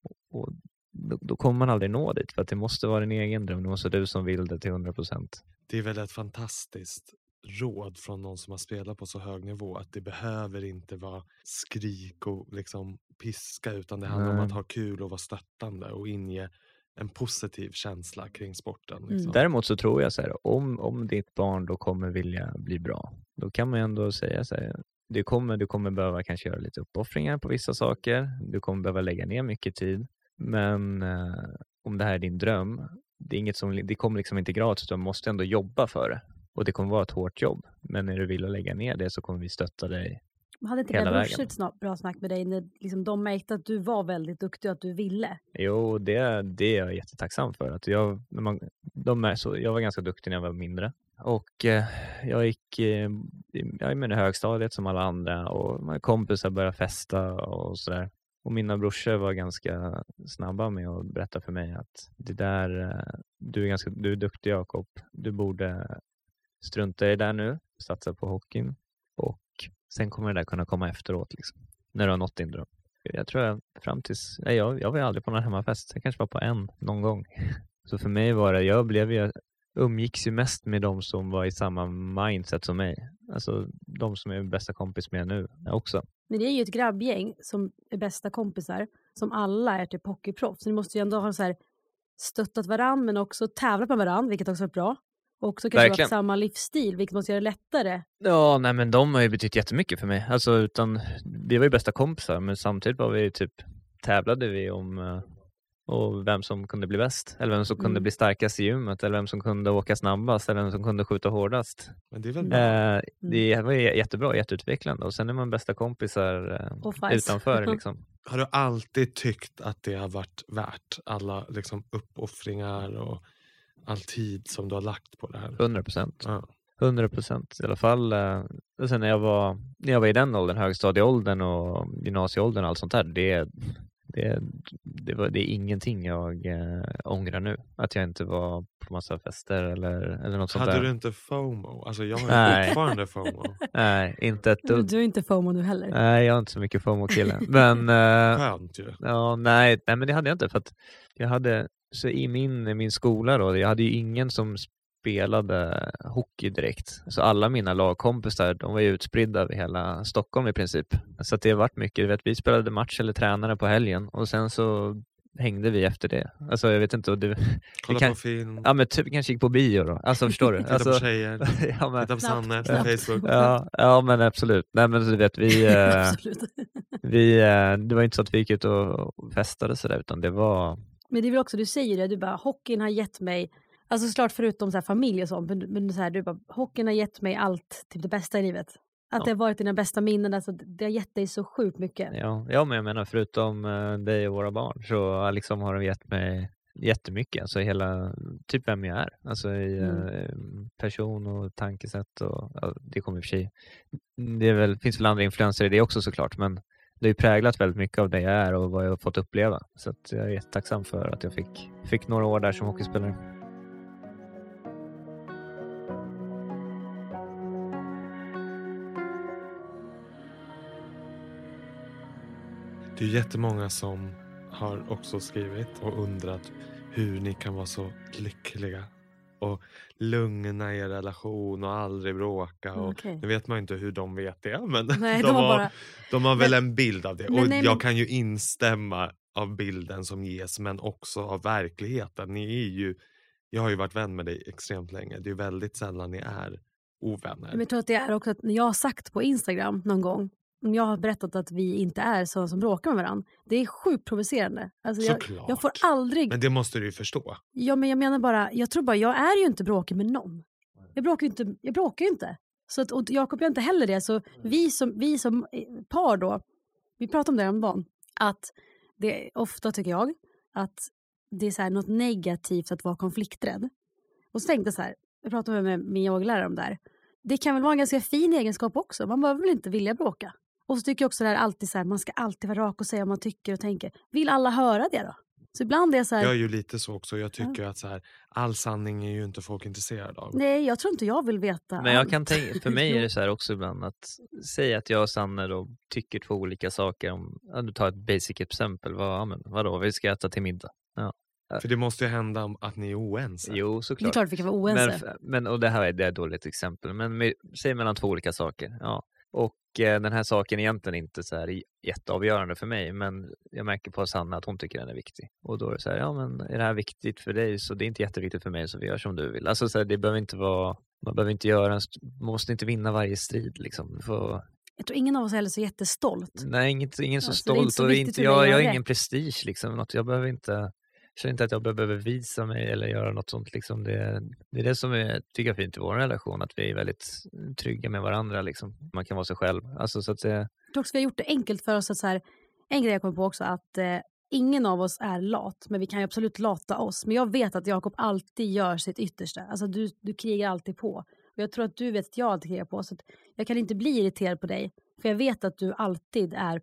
Och, och då, då kommer man aldrig nå dit för att det måste vara din egen dröm. Det måste vara du som vill det till 100 procent. Det är väl ett fantastiskt råd från någon som har spelat på så hög nivå att det behöver inte vara skrik och liksom piska utan det handlar om Nej. att ha kul och vara stöttande och inge en positiv känsla kring sporten. Mm. Liksom. Däremot så tror jag så här, om, om ditt barn då kommer vilja bli bra, då kan man ju ändå säga så här, du kommer, du kommer behöva kanske göra lite uppoffringar på vissa saker, du kommer behöva lägga ner mycket tid, men eh, om det här är din dröm, det, är inget som, det kommer liksom inte gratis, utan du måste ändå jobba för det. Och det kommer vara ett hårt jobb, men när du vill lägga ner det så kommer vi stötta dig. Hade inte vägen. brorsor ett sna- bra snack med dig när liksom, de märkte att du var väldigt duktig och att du ville? Jo, det, det är jag jättetacksam för. Att jag, när man, de så, jag var ganska duktig när jag var mindre. Och eh, jag gick eh, jag är med i högstadiet som alla andra och mina kompisar började festa och sådär. Och mina brorsor var ganska snabba med att berätta för mig att det där, eh, du är, ganska, du är duktig Jakob, du borde strunta i det där nu, satsa på hockeyn och sen kommer det där kunna komma efteråt liksom, när du har nått din dröm. Jag tror jag fram tills, nej, jag, jag var ju aldrig på någon hemmafest, jag kanske var på en någon gång. Så för mig var det, jag blev ju, umgicks ju mest med de som var i samma mindset som mig. Alltså de som är bästa kompis med nu också. Men det är ju ett grabbgäng som är bästa kompisar, som alla är typ hockeyproffs. Så ni måste ju ändå ha så här stöttat varandra men också tävlat med varandra, vilket också är bra. Och också kanske Verkligen. samma livsstil, vilket måste göra det lättare. Ja, nej men de har ju betytt jättemycket för mig. Alltså utan, vi var ju bästa kompisar men samtidigt var vi typ, tävlade vi om eh, och vem som kunde bli bäst. Eller vem som kunde Mm. bli starkast i gymmet. Eller vem som kunde åka snabbast. Eller vem som kunde skjuta hårdast. Men det är väl bra? Eh, det var ju jättebra, jätteutvecklande. Och sen är man bästa kompisar eh, utanför. Liksom. Har du alltid tyckt att det har varit värt alla liksom, uppoffringar och all tid som du har lagt på det här? 100 procent. Ja. 100 procent i alla fall. eh, Och sen när jag var, när jag var i den åldern, högstadieåldern och gymnasieåldern och allt sånt där, det, det, det, var, det är ingenting jag äh, ångrar nu. Att jag inte var på massa fester eller, eller något sånt Hade där. du inte FOMO? Alltså jag har Nej. ju fortfarande FOMO. Nej, inte ett Du, dugg. du är inte FOMO nu heller. Nej, jag har inte så mycket FOMO-kille. Men, eh, Skönt ju. ja, nej, nej, men det hade jag inte. För att jag hade, så i min, min skola då, jag hade ju ingen som spelade hockey direkt. Så alla mina lagkompisar, de var ju utspridda över hela Stockholm i princip. Så att det har varit mycket, du vet, vi spelade match eller tränade på helgen och sen så hängde vi efter det. Alltså jag vet inte, det, Kolla kan- på film, ja men typ kanske gick på bio då. Alltså förstår du? titta Alltså, på tjejer, ja, men, titta på Sanne på. Facebook. ja, ja men absolut. Nej men du vet, vi, eh, Absolut. vi, eh, det var inte så att vi gick ut och och festade sådär utan det var, Men det är väl också, du säger det, du bara hockeyn har gett mig, alltså såklart förutom så här familj och sånt, men, men så här, du bara hockeyn har gett mig allt, typ det bästa i livet. Att Ja. det har varit dina bästa minnen, alltså, det har gett dig så sjukt mycket. ja, ja men jag menar förutom eh, dig och våra barn så liksom har de gett mig jättemycket, alltså hela, typ vem jag är, alltså i Mm. eh, person och tankesätt och ja, det kommer i och för sig, det väl, finns väl andra influenser i det också såklart men det har ju präglat väldigt mycket av det jag är och vad jag har fått uppleva. Så att jag är jättetacksam för att jag fick, fick några år där som hockeyspelare. Det är jättemånga som har också skrivit och undrat hur ni kan vara så lyckliga och lugna er relation och aldrig bråka. Och Okej. Nu vet man ju inte hur de vet det men Nej, de, de har bara- de har väl en bild av det. Men och nej, jag men- kan ju instämma av bilden som ges men också av verkligheten. Ni är ju, jag har ju varit vän med dig extremt länge. Det är väldigt sällan ni är ovänner. Men jag tror att det är också att när jag har sagt på Instagram någon gång, om jag har berättat att vi inte är sådana som bråkar med varandra, det är sjukt provocerande. Alltså jag, jag får aldrig Men det måste du ju förstå. Ja, men jag menar bara, jag tror bara, jag är ju inte bråkig med någon. Jag bråkar ju inte. Jag bråkar inte. Så att, och Jakob gör inte heller det. Så vi som, vi som eh, par då, vi pratade om det häromdagen, att det är ofta tycker jag att det är så här något negativt att vara konflikträdd. Och så tänkte jag så här, jag pratade med min yogalärare om det här. Det kan väl vara en ganska fin egenskap också. Man behöver väl inte vilja bråka. Och så tycker jag också det här alltid så här, man ska alltid vara rak och säga vad man tycker och tänker. Vill alla höra det då? Så ibland är jag så här, Jag är ju lite så också. Jag tycker att så här, all sanning är ju inte folk intresserade av. Nej, jag tror inte jag vill veta Men jag allt. kan tänka, för mig är det så här också ibland att säga att jag och Sanne då tycker två olika saker. Om, ja, du tar ett basic exempel. Vad, ja, men, vadå, vi ska äta till middag. För det måste ju hända att ni är oense. Jo, Det är såklart. klart vi kan vara Men, oense. f- men, och det här är, det är ett dåligt exempel, men med, säg mellan två olika saker. Ja. Och den här saken är egentligen inte så här jätteavgörande för mig, men jag märker på Sanna att hon tycker den är viktig. Och då är det så här, ja men är det här viktigt för dig så det är inte jätteviktigt för mig så vi gör som du vill. Alltså så här, det behöver inte vara, man behöver inte göra en, man måste inte vinna varje strid liksom. Får, Jag tror ingen av oss är heller så jättestolt. nej, inget, ingen så Alltså, stolt så och inte, för jag, jag har ingen prestige liksom. Något, jag behöver inte känner inte att jag behöver visa mig eller göra något sånt. Liksom. Det, det är det som är, tycker jag är fint i vår relation, att vi är väldigt eh, trygga med varandra. Liksom. Man kan vara sig själv. Alltså, så att säga. Jag tror också vi har gjort det enkelt för oss. att så här, En grej jag kom på också att eh, ingen av oss är lat, men vi kan ju absolut lata oss. Men jag vet att Jakob alltid gör sitt yttersta. Alltså du, du krigar alltid på. Och jag tror att du vet att jag alltid krigar på. Så att jag kan inte bli irriterad på dig, för jag vet att du alltid är,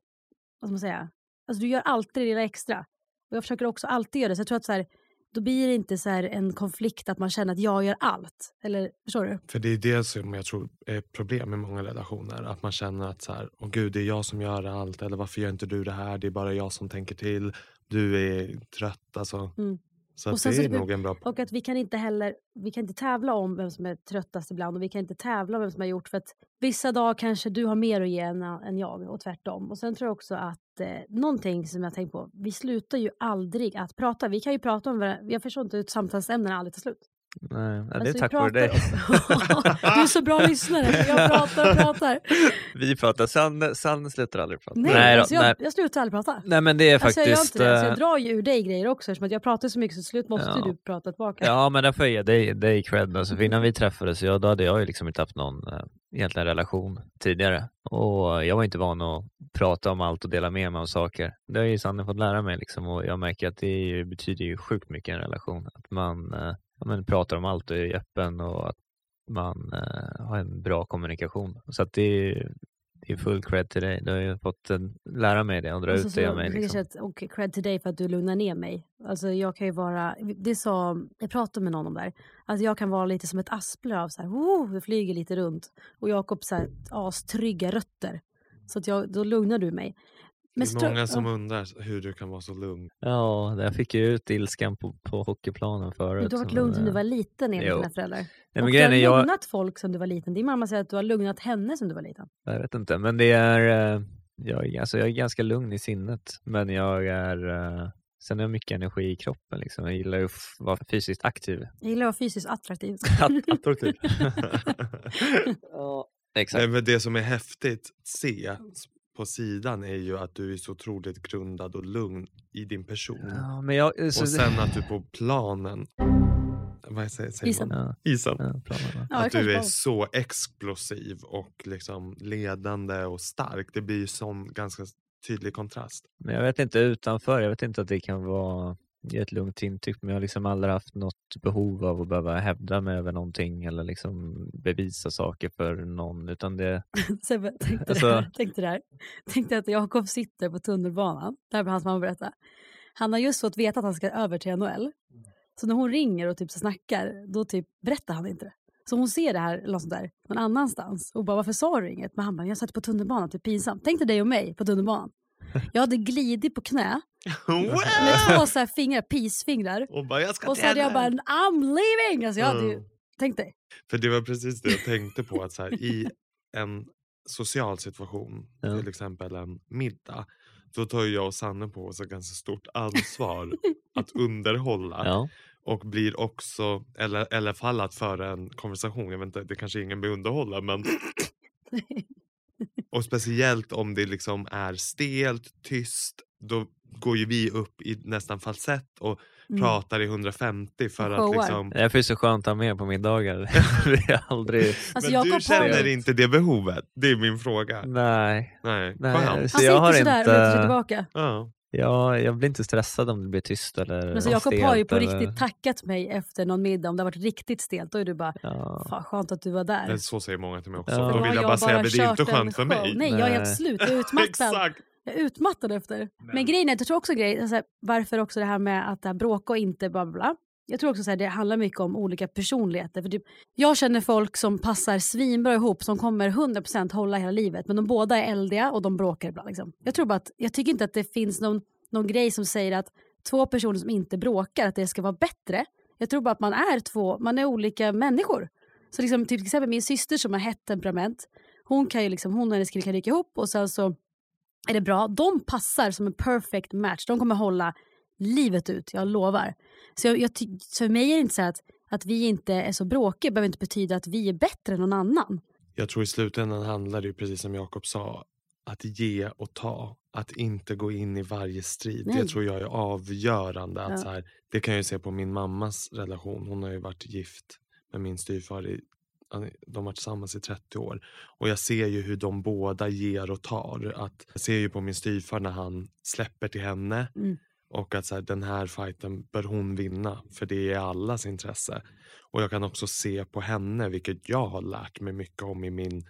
vad ska man säga, alltså du gör alltid det lilla extra. Och jag försöker också alltid göra det. Så jag tror att så här, då blir det inte så en konflikt att man känner att jag gör allt. Eller förstår du? För det är det som jag tror är ett problem i många relationer. Att man känner att så här, åh gud det är jag som gör allt. Eller varför gör inte du det här? Det är bara jag som tänker till. Du är trött alltså. Mm. Så Och det så är typ- nog en bra Och att vi kan inte heller vi kan inte tävla om vem som är tröttast ibland och vi kan inte tävla om vem som har gjort för att vissa dagar kanske du har mer att ge än, än jag och tvärtom. Och sen tror jag också att eh, någonting som jag tänkt på, vi slutar ju aldrig att prata. Vi kan ju prata om varandra, jag förstår inte hur samtalsämnena aldrig tar slut. Nej, det är Alltså, tack vare dig. du är så bra lyssnare, jag pratar och pratar. Vi pratar, Sanne, Sanne slutar aldrig prata. Nej, nej, då, alltså, jag, nej. jag slutar aldrig prata. nej men det är Alltså, jag, gör faktiskt... inte det. Så jag eh, drar ju ur dig grejer också eftersom att jag pratar så mycket så till slut måste Ja. du prata tillbaka. Ja, men där får jag ge dig, dig cred. Alltså, för innan vi träffades, ja, då hade jag ju liksom inte haft någon eh, egentligen relation tidigare. Och jag var inte van att prata om allt och dela med mig av saker. Det har ju Sanne fått lära mig liksom, och jag märker att det betyder ju sjukt mycket i en relation. Att man, eh, ja, men pratar om allt och är öppen och att man eh, har en bra kommunikation. Så att det är, det är full cred till dig. Du har ju fått lära mig det och dra Alltså, ut det så, mig. Liksom. att, och cred till dig för att du lugnar ner mig. Alltså, jag kan ju vara, det sa, jag pratade med någon om det här, att jag kan vara lite som ett asplöv, av så här, oh, det flyger lite runt. Och Jakob så här, astrygga rötter. Så att jag, då lugnar du mig. Det så är många som undrar hur du kan vara så lugn. Ja, jag fick ju ut ilskan på, på hockeyplanen förut. Du har varit men, lugn sedan du eh, var liten enligt jo. dina föräldrar. Nej, och men du grejen har jag, lugnat folk sedan du var liten. Din mamma säger att du har lugnat henne sedan du var liten. jag vet inte, men det är, eh, jag, är- alltså, jag är ganska lugn i sinnet. Men jag är, eh, sen har jag mycket energi i kroppen. Liksom. Jag gillar ju att vara fysiskt aktiv. Jag gillar att vara fysiskt attraktiv. Attraktiv. ja, exakt. Nej, men det som är häftigt att se s- på sidan är ju att du är så otroligt grundad och lugn i din person. Ja, men jag, så, Och sen att du på planen, vad säger, säger Isen. man? Isen. ja, planen, Ja, att du är så explosiv och liksom ledande och stark. Det blir ju sån ganska tydlig kontrast. Men jag vet inte utanför, jag vet inte att det kan vara ge ett lugnt intryck men jag har liksom aldrig haft något behov av att behöva hävda mig över någonting eller liksom bevisa saker för någon utan det, Sebbe, tänk dig Alltså- det här. Tänk dig det här. Att Jakob sitter på tunnelbanan. Det här hans mamma berätta. Han har just fått veta att han ska över till NHL. Så när hon ringer och typ så snackar, då typ berättar han inte det. Så hon ser det här eller något där, någon annanstans och bara varför sa du inget? Men han bara, jag satt på tunnelbanan, typ pinsamt. Tänk dig dig och mig på tunnelbanan. Jag hade glidit på knä med två så här fingrar, peacefingrar. och bara, jag ska Och så hade jag bara. I'm leaving! Alltså jag hade ju, Mm. tänk dig. För det var precis det jag tänkte på. att så här, I en social situation, Ja. till exempel en middag, då tar jag och Sanne på oss ett ganska stort ansvar att underhålla. ja. Och blir också, eller, eller i alla fall att föra en konversation. Jag vet inte, det kanske ingen vill underhålla men Och speciellt om det liksom är stelt, tyst, då går ju vi upp i nästan falsett och Mm. pratar i 150 för Och att showar. liksom... Är det så skönt att ha med på middagar. det är aldrig, Alltså, Men du känner inte det behovet? Det är min fråga. nej, Nej, nej. skönt. Han sitter jag har sådär och lutar sig tillbaka. Ja. Jag, jag blir inte stressad om det blir tyst eller Men så Jakob har ju på eller- riktigt tackat mig efter någon middag om det har varit riktigt stelt. Då är du bara, Ja. fan skönt att du var där. Men så säger många till mig också. Ja. Då vill jag bara säga, men det är inte skönt för mig. Nej, jag är helt slut. Jag är utmattad. Exakt. Jag är utmattad efter. Men, grejen är, att jag tror också grej, alltså, varför också det här med att det här bråka och inte bla bla. Jag tror också att det handlar mycket om olika personligheter. För typ, jag känner folk som passar svinbra ihop som kommer 100% hålla hela livet. Men de båda är eldiga och de bråkar ibland. Liksom. Jag, tror bara att, jag tycker inte att det finns någon, någon grej som säger att två personer som inte bråkar, att det ska vara bättre. Jag tror bara att man är två, man är olika människor. Så liksom, till exempel min syster som har hett temperament, hon, kan ju liksom, hon och hennes kille kan ryka ihop och sen så är det bra. De passar som en perfect match. De kommer hålla livet ut, jag lovar. Så, jag, jag, så för mig är det inte så att, att vi inte är så bråkiga behöver inte betyda att vi är bättre än någon annan. Jag tror i slutändan handlar det precis som Jakob sa, att ge och ta. Att inte gå in i varje strid. Nej. Det tror jag är avgörande. Att Ja. så här, det kan jag ju se på min mammas relation. Hon har ju varit gift med min styvfar. I, de har varit tillsammans i 30 år. Och jag ser ju hur de båda ger och tar. Att, jag ser ju på min styvfar när han släpper till henne. Mm. Och att så här, den här fighten bör hon vinna. För det är allas intresse. Och jag kan också se på henne, vilket jag har lärt mig mycket om i min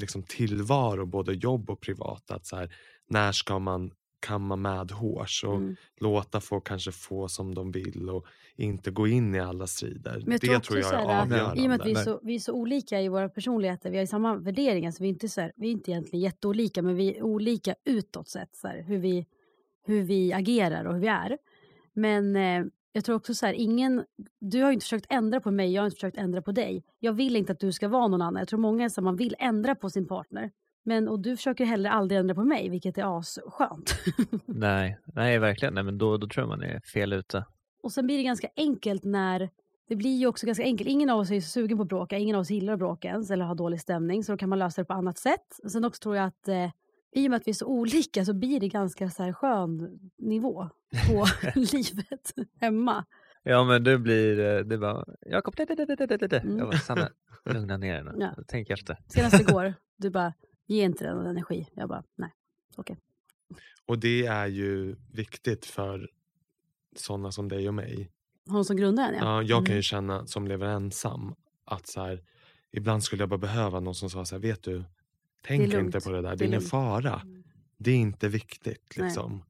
liksom, tillvaro, både jobb och privat. Att så här, när ska man kamma med hårs och Mm. låta folk kanske få som de vill och inte gå in i alla strider. Men jag det tror tror jag är här, avgörande. I och med att vi är, så, vi är så olika i våra personligheter, vi har samma värderingar, så vi är inte, så här, vi är inte egentligen jätteolika, men vi är olika utåt sett, så här, hur, vi, hur vi agerar och hur vi är. Men eh, jag tror också så här, ingen, du har ju inte försökt ändra på mig, jag har inte försökt ändra på dig. Jag vill inte att du ska vara någon annan. Jag tror många är här, man vill ändra på sin partner. Men, och du försöker heller aldrig ändra på mig, vilket är asskönt. Nej, nej verkligen. Nej, men då, då tror jag man är fel ute. Och sen blir det ganska enkelt när det blir ju också ganska enkelt. Ingen av oss är sugen på att bråka, ingen av oss gillar att bråka ens eller ha dålig stämning så då kan man lösa det på annat sätt. Sen också tror jag att eh, i och med att vi är så olika så blir det ganska så här skön nivå på livet hemma. Ja men du blir, eh, det bara, Jakob, det, det, det, det, det, det. Mm. Jag bara, Sanna, lugna ner dig nu. Ja. Tänk efter. Senast igår, du bara, ge inte den energi. Jag bara, nej, okej. Och det är ju viktigt för sådana som dig och mig. Hon som grundar den ja. Ja, jag kan Mm. ju känna som lever ensam att så här, ibland skulle jag bara behöva någon som sa så här, vet du, tänk inte på det där, det Det är är ingen lugnt." fara. Mm. Det är inte viktigt Nej. liksom.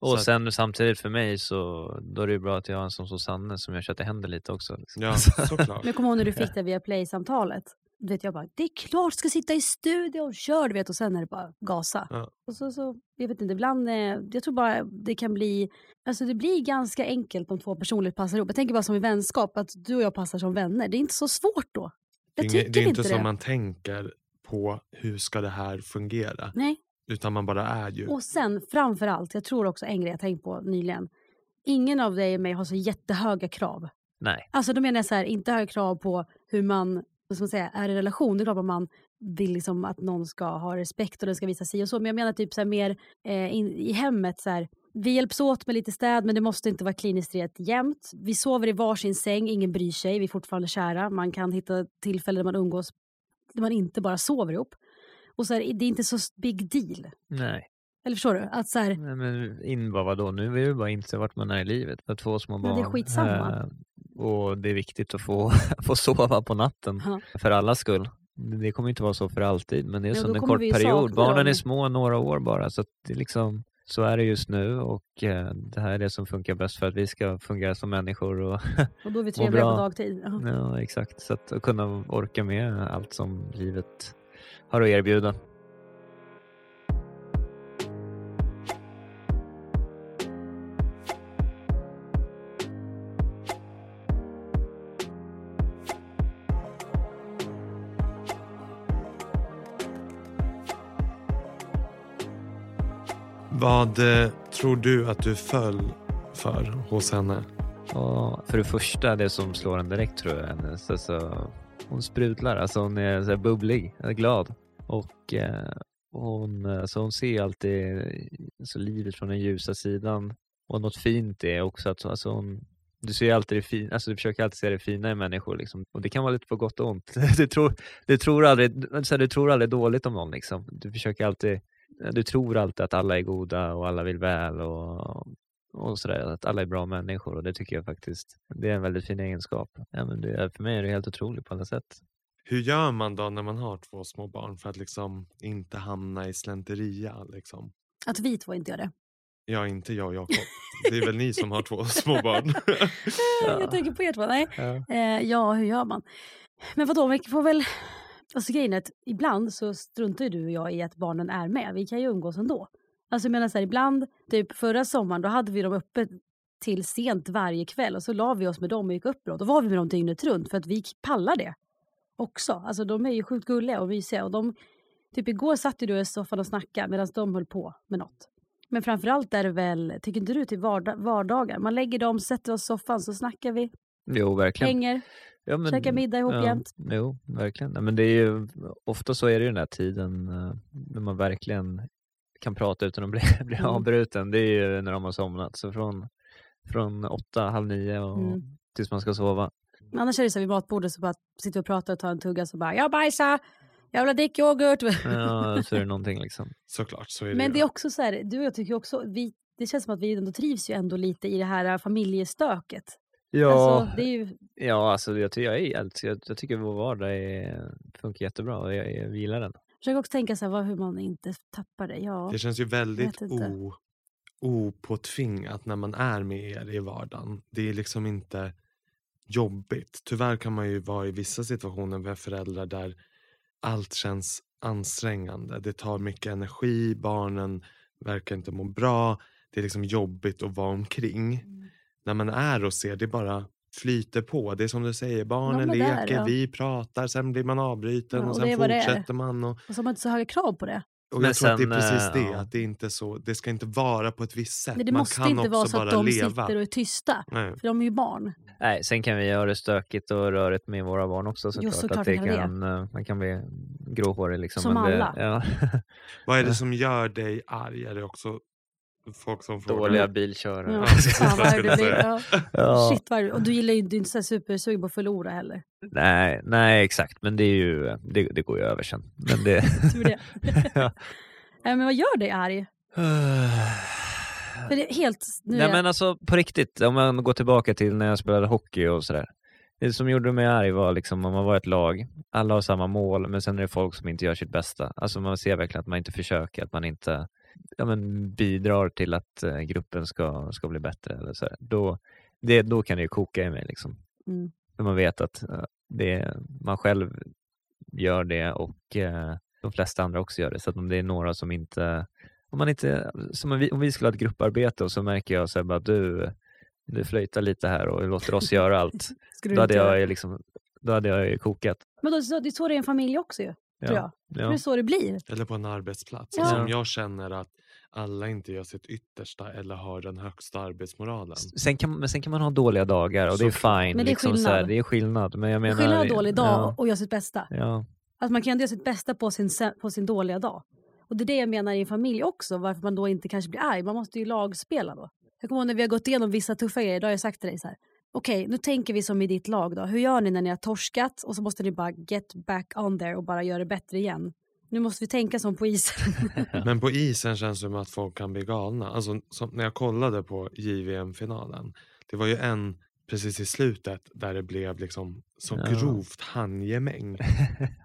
Och Så att- sen samtidigt för mig så då är det ju bra att jag har en som så Sanne som jag kör att det händer lite också. Liksom. Ja, såklart. Men kommer ihåg när du fick det via Play-samtalet. Du vet, jag bara, det är klart ska sitta i studion, kör! Du vet, och sen är det bara gasa. Ja. Och så, så, jag vet inte, ibland, eh, jag tror bara det kan bli, alltså det blir ganska enkelt om två personer passar ihop. Jag tänker bara som i vänskap, att du och jag passar som vänner. Det är inte så svårt då. Det Jag är, inge- tycker det är inte inte som det. man tänker på hur ska det här fungera. Nej. Utan man bara är ju. Och sen framför allt, jag tror också en grej jag tänkt på nyligen. Ingen av dig och mig har så jättehöga krav. Nej. Alltså då menar jag så här, inte höga krav på hur man, vad man säga, är i relation. Det är klart att man vill liksom att någon ska ha respekt och den ska visa sig och så. Men jag menar typ så här mer eh, in, i hemmet så här. Vi hjälps åt med lite städ men det måste inte vara kliniskt rent jämt. Vi sover i varsin säng, ingen bryr sig, vi är fortfarande kära. Man kan hitta tillfällen där man umgås där man inte bara sover ihop. Och så här, det är inte så big deal. Nej. Eller förstår du? Att så här, Nej men in bara vadå? Nu vill vi bara inse vart man är i livet. För två små barn. det är skitsamma. Eh, och det är viktigt att få, få sova på natten. Ja. För allas skull. Det kommer inte vara så för alltid. Men det är Ja, som en kort period. Barnen dem. är små några år bara. Så det är liksom, så är det just nu. Och eh, det här är det som funkar bäst för att vi ska fungera som människor. Och och då är vi trevliga på dagtid. Ja. ja, exakt. Så att, att kunna orka med allt som livet har att erbjuda. Vad eh, tror du att du föll för hos henne? Ja, för det första, det som slår en direkt tror jag, hennes, alltså, hon sprudlar, alltså hon är så här bubblig, glad. Och eh, hon, alltså hon ser alltid alltså, livet från den ljusa sidan. Och något fint är också att alltså, hon, du ser alltid det fina, alltså du försöker alltid se det fina i människor. Liksom. Och det kan vara lite på gott och ont. Du tror, du tror, aldrig, så här, du tror aldrig dåligt om någon. Liksom. Du försöker alltid, du tror alltid att alla är goda och alla vill väl. Och, och sådär, att alla är bra människor och det tycker jag faktiskt, det är en väldigt fin egenskap. Ja, men det, är- för mig är det helt otroligt på alla sätt. Hur gör man då när man har två små barn för att liksom inte hamna i slenteria? Liksom? Att vi två inte gör det. Ja, inte jag och Jakob. Det är väl ni som har två små barn? Jag tänker på er två. Nej. Ja. Eh, ja, hur gör man? Men vadå, vi får väl... Alltså grejen är att ibland så struntar ju du och jag i att barnen är med. Vi kan ju umgås ändå. Alltså jag menar så här, ibland, typ förra sommaren, då hade vi dem uppe till sent varje kväll och så la vi oss med dem och gick uppåt. Då var vi med dem dygnet runt för att vi pallar det också. Alltså de är ju sjukt gulliga och mysiga och de, typ igår satt ju du i soffan och snackade medan de höll på med något. Men framförallt är det väl, tycker inte du, till vardag, vardagar? Man lägger dem, sätter oss i soffan så snackar vi, Jo, verkligen. hänger, ja, men, käkar middag ihop ja, jämt. Jo, verkligen. Men det är ju, ofta så är det ju den här tiden eh, när man verkligen kan prata utan att bli, bli Mm. avbruten. Det är ju när de har somnat. Så från, från åtta, halv nio och Mm. tills man ska sova. Men Annars är det så vid matbordet så bara sitter vi och pratar och tar en tugga så bara jag bajsar, jag vill ha dickyoghurt. Ja, så är det någonting liksom. Såklart, så är det Men ju. det är också så här, du och jag tycker också, vi, det känns som att vi ändå trivs ju ändå lite i det här familjestöket. Ja, Alltså, det är ju, ja alltså, jag, ty- jag, är, alltså, jag, jag tycker vår vardag är, funkar jättebra och jag, jag gillar den. försök också tänka så här, vad, hur man inte tappar det. Ja. Det känns ju väldigt o, opåtvingat när man är med er i vardagen. Det är liksom inte jobbigt. Tyvärr kan man ju vara i vissa situationer med föräldrar där allt känns ansträngande. Det tar mycket energi, barnen verkar inte må bra. Det är liksom jobbigt att vara omkring. Mm. När man är och ser, det bara flyter på. Det är som du säger, barnen där, leker, ja. vi pratar, sen blir man avbruten Ja, och och sen fortsätter man. Och, Och så har man inte så höga krav på det. och Men jag tror att det är sen, precis eh, det, ja. att det är inte så, det ska inte vara på ett visst sätt. Nej, det man måste kan inte vara så att de leva. sitter och är tysta. Nej. För de är ju barn. Nej, sen kan vi göra det stökigt och rörigt med våra barn också såklart. såklart att det kan det. kan, eh, man kan bli gråhårig liksom. Som men det, alla. Ja, Vad är det som gör dig arg? Är det också folk som frågar? dåliga bilkörare. Ja, fan, vad blir. säga. Ja. Shit, vad du- Och du gillar ju du är inte så supersugen på att förlora heller. Nej, nej, exakt. Men det, är ju, det, det går ju över sen. Men det... Tur det. Ja. Men vad gör dig arg? För det är helt... Nu är Nej jag- men alltså på riktigt, om man går tillbaka till när jag spelade hockey och sådär. Det som gjorde mig arg var liksom om man var ett lag, alla har samma mål, men sen är det folk som inte gör sitt bästa. Alltså man ser verkligen att man inte försöker, att man inte ja, men bidrar till att eh, gruppen ska, ska bli bättre. Eller så här. Då, det, då kan det ju koka i mig. Liksom. Mm. För man vet att eh, det, man själv gör det och eh, de flesta andra också gör det. Så att om det är några som inte, om man inte, som om vi, om vi skulle ha ett grupparbete och så märker jag så bara du, du flöjtar lite här och låter oss göra allt. Då hade jag liksom, då hade jag ju kokat. Men då, så- det är så det är i en familj också ju, tror jag. Det ja. är så det blir. Eller på en arbetsplats. Ja. Alltså, om jag känner att alla inte gör sitt yttersta eller har den högsta arbetsmoralen. Sen kan, men sen kan man ha dåliga dagar och det är fine. Men det är liksom så här, skillnad. det är skillnad. Men jag Det menar, skillnad att ha dålig dag Ja, och göra sitt bästa. ja. Att man kan ändå göra sitt bästa på sin, på sin dåliga dag. Och det är det jag menar i en familj också, varför man då inte kanske blir arg. Man måste ju lagspela då. Jag kommer ihåg när vi har gått igenom vissa tuffa grejer, då har jag sagt till dig så här. Okej, nu tänker vi som i ditt lag då. Hur gör ni när ni har torskat och så måste ni bara get back on there och bara göra det bättre igen. Nu måste vi tänka som på isen. Men på isen känns det som att folk kan bli galna. Alltså, som när jag kollade på JVM-finalen. Det var ju en precis i slutet där det blev liksom så Ja. grovt handgemäng.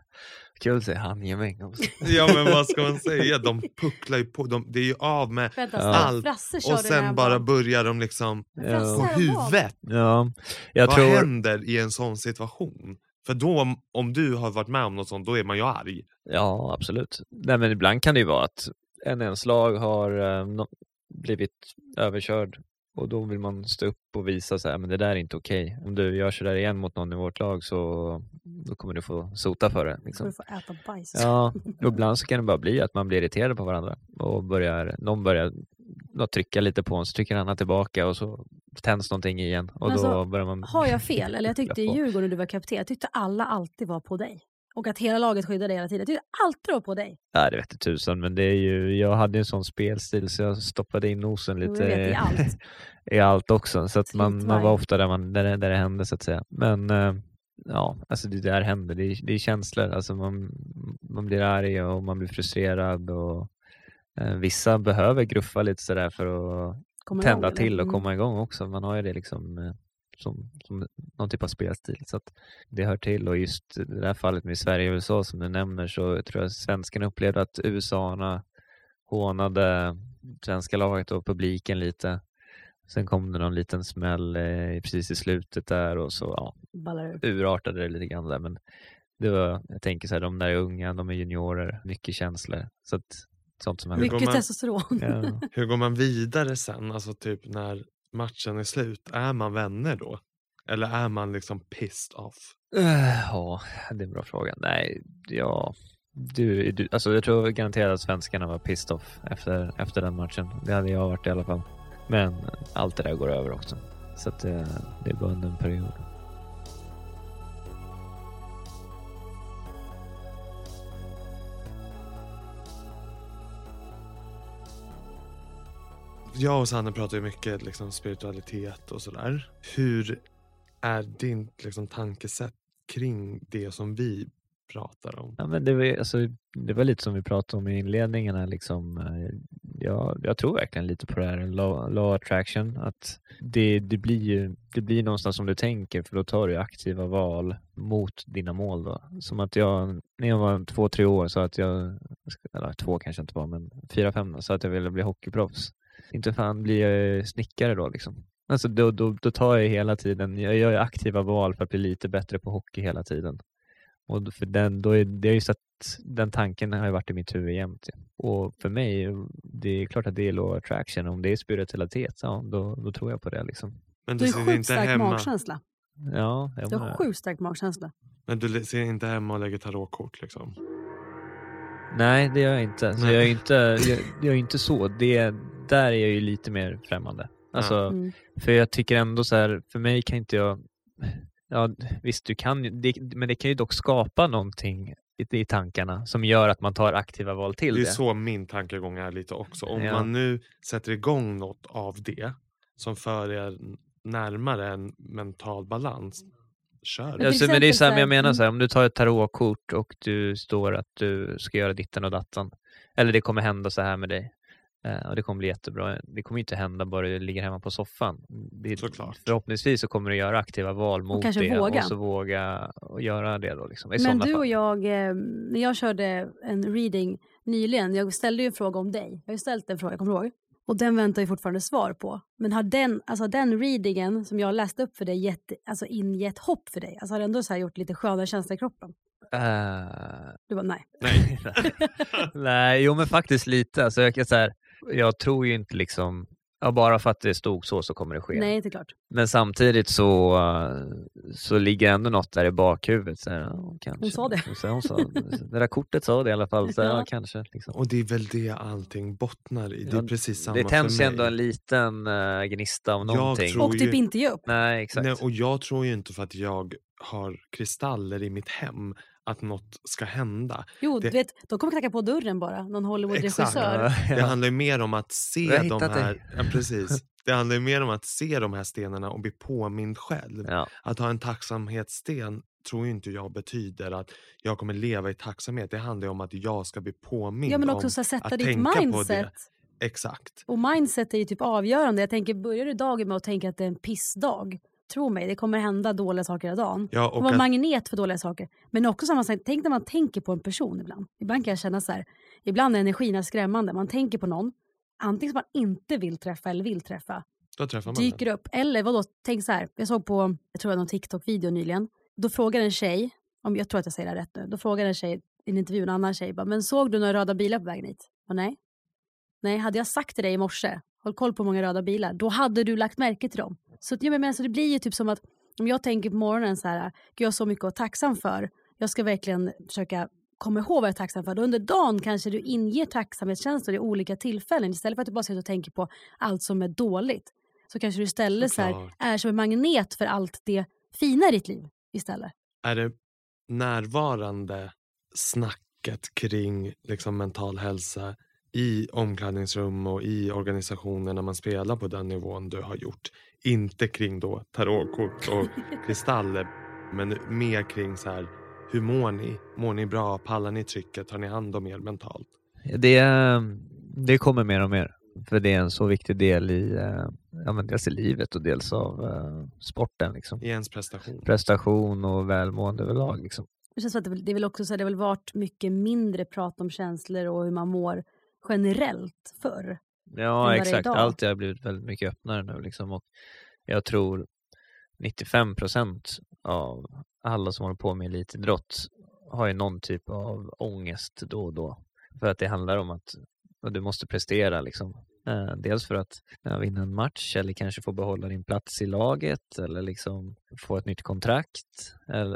Kul att säga handgemäng också. Ja men vad ska man säga? De pucklar ju på. De, det är ju av med Vänta. Allt. Och sen bara jag börjar de liksom Ja. på huvudet. Ja, jag vad tror... händer i en sån situation? För då om, du har varit med om något sånt, då är man ju arg. Ja, absolut. Nej, men ibland kan det ju vara att en ens lag har eh, blivit överkörd och då vill man stå upp och visa så här, men det där är inte okej. Om du gör så där igen mot någon i vårt lag så då kommer du få sota för det. Liksom. du får äta bajs. Ja, och ibland så kan det bara bli att man blir irriterad på varandra och börjar, någon börjar trycka lite på en så trycker den andra tillbaka och så tänds någonting igen och Men då alltså, börjar man... Har jag fel? Eller jag tyckte i. Djurgården när du var kapten, jag tyckte alla alltid var på dig. Och att hela laget skyddade dig hela tiden. Jag tyckte alltid det var på dig. Nej, det vet jag tusan, men det är ju, jag hade en sån spelstil så jag stoppade in nosen lite vet, i allt. i allt också. Så att man, man var ofta där, man, där, det- där det hände så att säga. Men eh, ja, alltså det där händer. Det är, det är känslor. Alltså man, man blir arg och man blir frustrerad och eh, vissa behöver gruffa lite sådär för att Kommer tända eller? till och Mm. komma igång också. Man har ju det liksom eh, som, som någon typ av spelstil. Så att det hör till och just i det här fallet med Sverige och USA som du nämner så tror jag svenskarna upplevde att USA hånade svenska laget och publiken lite. Sen kom det någon liten smäll eh, precis i slutet där och så ja, urartade det lite grann där. Men det var, jag tänker så här, de där är unga, de är juniorer, mycket känslor. Så att, sånt som händer. Hur går Mycket man- testosteron. Ja. Hur går man vidare sen? Alltså typ när matchen är slut. Är man vänner då? Eller är man liksom pissed off? Äh, ja, det är en bra fråga. Nej, ja. Du, du, alltså jag tror garanterat att svenskarna var pissed off efter, efter den matchen. Det hade jag varit i alla fall. Men allt det där går över också. Så att det, det är bara under en period. Jag och Sanne pratar ju mycket liksom, spiritualitet och sådär. Hur är din liksom, tankesätt kring det som vi pratar om? Ja, men det, var, alltså, det var lite som vi pratade om i inledningen. Liksom, eh, ja, jag tror verkligen lite på det här law, law attraction. Att det, det, blir ju, det blir någonstans som du tänker för då tar du aktiva val mot dina mål. Då. Som att jag, när jag var två, tre år så att jag, eller två kanske inte var, men fyra, fem så att jag ville bli hockeyproffs. Inte fan blir jag snickare då liksom. Alltså då, då, då tar jag hela tiden, jag gör aktiva val för att bli lite bättre på hockey hela tiden. Och för den, då är, det är just att den tanken har ju varit i mitt huvud jämt. Och för mig, det är klart att det är law attraction. Om det är spiritualitet, ja, då, då tror jag på det. Liksom. Men Du du, ser sjukt inte stark hemma, magkänsla. Ja, jag Du har sjukt stark magkänsla. men du ser inte hemma och lägger tarotkort liksom? Nej, det gör jag inte. Så Nej. jag är inte, jag, jag är inte så. Det, där är jag ju lite mer främmande. Alltså, Mm. För jag tycker ändå så här, för mig kan inte jag... Ja, visst, du kan ju, det, men det kan ju dock skapa någonting i, i tankarna som gör att man tar aktiva val till Det det. är så min tankegång är lite också. Om Ja. man nu sätter igång något av det som för er närmare en mental balans, kör. Men Ja, så, men det är så här, jag menar mm. så här, om du tar ett tarotkort och du står att du ska göra ditten och dattan. Eller det kommer hända så här med dig. Eh, och det kommer bli jättebra. Det kommer inte hända bara du ligger hemma på soffan. Det, Såklart. Förhoppningsvis så kommer du göra aktiva val mot kanske det våga. och så våga och göra det då. Liksom, i Men du fall. och jag, eh, när jag körde en reading nyligen, jag ställde ju en fråga om dig. Jag har ju ställt en fråga, kommer du ihåg? Och den väntar jag fortfarande svar på. Men har den, alltså den readingen som jag läste upp för dig gett, alltså ingett hopp för dig? Alltså har det ändå så här gjort lite skönare känsla i kroppen? Eh, Du bara nej. Nej. Nej, jo men faktiskt lite. Alltså, jag, kan så här, jag tror ju inte liksom, ja, bara för att det stod så så kommer det ske. Nej, inte klart. Men samtidigt så, så ligger ändå något där i bakhuvudet. Så här, ja, kanske. Hon sa det. Så hon sa, det där kortet sa det i alla fall. Så här, ja. Ja. kanske. Liksom. Och det är väl det allting bottnar i. Det Ja, är precis samma Det tänds för ju mig. ändå en liten uh, gnista av någonting. Och typ inte ge upp. Nej, exakt. Nej, och jag tror ju inte för att jag har kristaller i mitt hem att något ska hända. Jo, Det- du vet, de kommer knacka på dörren bara. Någon Hollywood-regissör. Ja, Det handlar ju mer om att se de här... Ja, precis. Det handlar ju mer om att se de här stenarna och bli påmind själv. Ja. Att ha en tacksamhetssten tror ju inte jag betyder att jag kommer leva i tacksamhet. Det handlar ju om att jag ska bli påmind Ja, men om också så här, sätta att ditt tänka på mindset. det. Exakt. Och mindset är ju typ avgörande. Jag tänker, börjar du dagen med att tänka att det är en pissdag, tro mig, det kommer hända dåliga saker hela dagen. Ja, Och och vara att, magnet för dåliga saker. Men också samma sak, tänk när man tänker på en person ibland. Ibland kan jag känna så här, ibland är energin skrämmande. Man tänker på någon, antingen som man inte vill träffa eller vill träffa, då träffar man dyker den. upp. Eller vadå, tänk så här, jag såg på, jag tror det var någon TikTok-video nyligen. Då frågar en tjej, om jag tror att jag säger det här rätt nu, då frågar en tjej i en intervju, en annan tjej, bara, men såg du några röda bilar på vägen hit? Och nej. Nej, hade jag sagt till dig i morse, håll koll på många röda bilar, då hade du lagt märke till dem. Så, ja, men, alltså, det blir ju typ som att om jag tänker på morgonen så här, Gud, jag har så mycket att vara tacksam för. Jag ska verkligen försöka komma ihåg vad jag är tacksam för. Då under dagen kanske du inger tacksamhetskänslor i olika tillfällen. Istället för att du bara sitter och tänker på allt som är dåligt. Så kanske du istället så här, är som en magnet för allt det fina i ditt liv istället. Är det närvarande snacket kring liksom, mental hälsa i omklädningsrum och i organisationer när man spelar på den nivån du har gjort? Inte kring då tarotkort och kristaller men mer kring så här hur mår ni? Mår ni bra? Pallar ni trycket? Tar ni hand om er mentalt? Det, det kommer mer och mer. För det är en så viktig del i eh, ja, men dels i livet och dels av eh, sporten. Liksom. I ens prestation? Prestation och välmående överlag. Liksom. Det känns att det, väl- det är väl också så här, det har väl varit mycket mindre prat om känslor och hur man mår generellt förr. Ja, exakt. idag. Allt har blivit väldigt mycket öppnare nu. Liksom. Och jag tror 95 procent av alla som håller på med elitidrott har ju någon typ av ångest då och då. För att det handlar om att du måste prestera. Liksom. Eh, dels för att vinna en match eller kanske få behålla din plats i laget eller liksom få ett nytt kontrakt.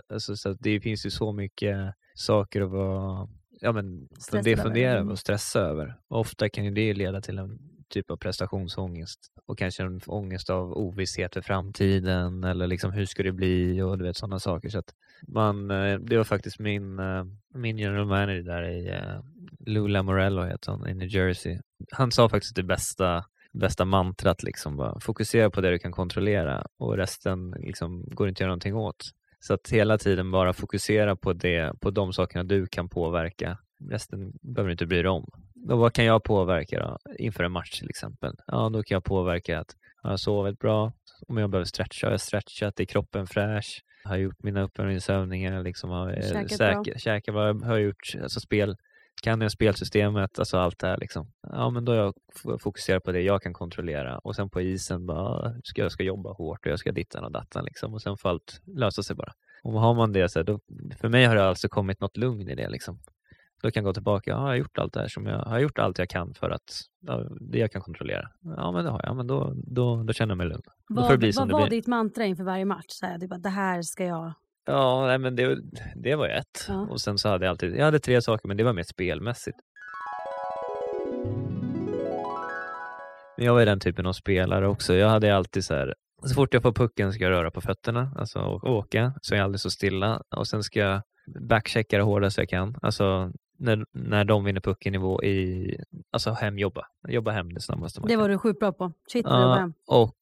Alltså, så det finns ju så mycket saker att vara ja, men, det fundera Mm. över och stressa över. Och ofta kan ju det leda till en typ av prestationsångest och kanske en ångest av ovisshet för framtiden eller liksom hur ska det bli och du vet sådana saker. Så man, eh, det var faktiskt min, eh, min general manager där i eh, Lou Lamorello heter han, i New Jersey. Han sa faktiskt det bästa, bästa mantrat liksom bara fokusera på det du kan kontrollera och resten liksom går inte att göra någonting åt. Så att hela tiden bara fokusera på det, på de sakerna du kan påverka. Resten behöver du inte bry dig om. Då, vad kan jag påverka då? Inför en match till exempel? Ja, då kan jag påverka att har jag sovit bra? Om jag behöver stretcha, har jag stretchat? Är kroppen fräsch? Har jag gjort mina uppvärmningsövningar? Liksom, har Käkat säker- bra. käkat vad har jag gjort? Alltså spel, kan jag spelsystemet? Alltså allt det här liksom. Ja, men då har jag f- fokuserat på det jag kan kontrollera och sen på isen bara, ska jag ska jobba hårt och jag ska dittan och dattan liksom och sen får allt lösa sig bara. Och har man det så här, då, för mig har det alltså kommit något lugn i det liksom. Då kan jag gå tillbaka, ja, har jag gjort allt det här som jag har gjort allt jag kan för att ja, det jag kan kontrollera. Ja men det har jag, men då, då, då känner jag mig lugn. Vad, vad det var ditt mantra inför varje match? Så här, du bara, det här ska jag... Ja, nej, men det, det var ett. Ja. Och sen så hade jag alltid, jag hade tre saker men det var mer spelmässigt. Men jag var ju den typen av spelare också. Jag hade alltid så här, så fort jag får pucken ska jag röra på fötterna, alltså åka, så är jag aldrig så stilla. Och sen ska jag backchecka det hårdast jag kan. Alltså när, när de vinner pucken i, alltså hemjobba. Jobba hem det snabbaste man Det kan. var du sjukt bra på. Shit, Ja, hem. och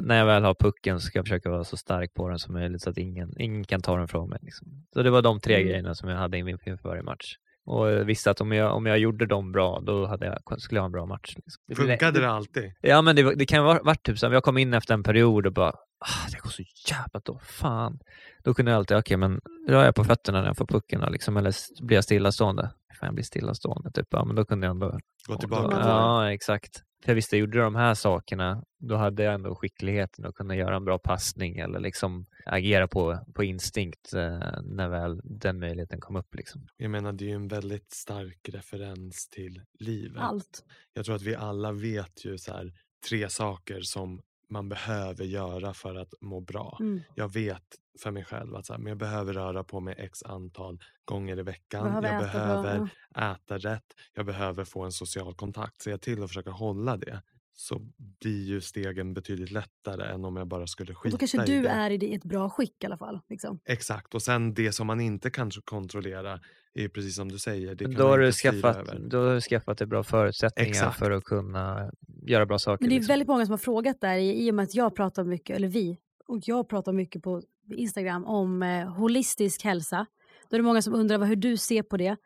när jag väl har pucken så ska jag försöka vara så stark på den som möjligt så att ingen, ingen kan ta den från mig. Liksom. Så det var de tre Mm. grejerna som jag hade inför varje match. Och visste att om jag, om jag gjorde dem bra, då hade jag, skulle jag ha en bra match. Liksom. Funkade det alltid? Ja, men det, det kan ha varit typ så jag kom in efter en period och bara, ah, det går så jävla då, fan. Då kunde jag alltid, okej men rör jag på fötterna när jag får pucken liksom, eller blir jag stillastående? Fan, jag blir stillastående, typ. Ja, men då kunde jag ändå... Gå tillbaka då? Ja, exakt. För jag visste, jag gjorde de här sakerna, då hade jag ändå skickligheten att kunna göra en bra passning eller liksom agera på, på instinkt eh, när väl den möjligheten kom upp. Liksom. Jag menar, det är ju en väldigt stark referens till livet. Allt. Jag tror att vi alla vet ju så här, tre saker som man behöver göra för att må bra. Mm. Jag vet för mig själv att så här, men jag behöver röra på mig x antal gånger i veckan. Behöver jag äta bra, behöver äta rätt. Jag behöver få en social kontakt. Ser jag till att försöka hålla det så blir ju stegen betydligt lättare än om jag bara skulle Och skita då kanske i du det. är i det- i ett bra skick i alla fall. Liksom. Exakt, och sen det som man inte kan kontrollera är precis som du säger. Det då har, du skaffat, då har du skaffat dig bra förutsättningar Exakt. för att kunna göra bra saker. Men det är liksom. väldigt många som har frågat där i, i och med att jag pratar mycket, eller vi, och jag pratar mycket på Instagram om eh, holistisk hälsa. Då är det många som undrar vad, hur du ser på det.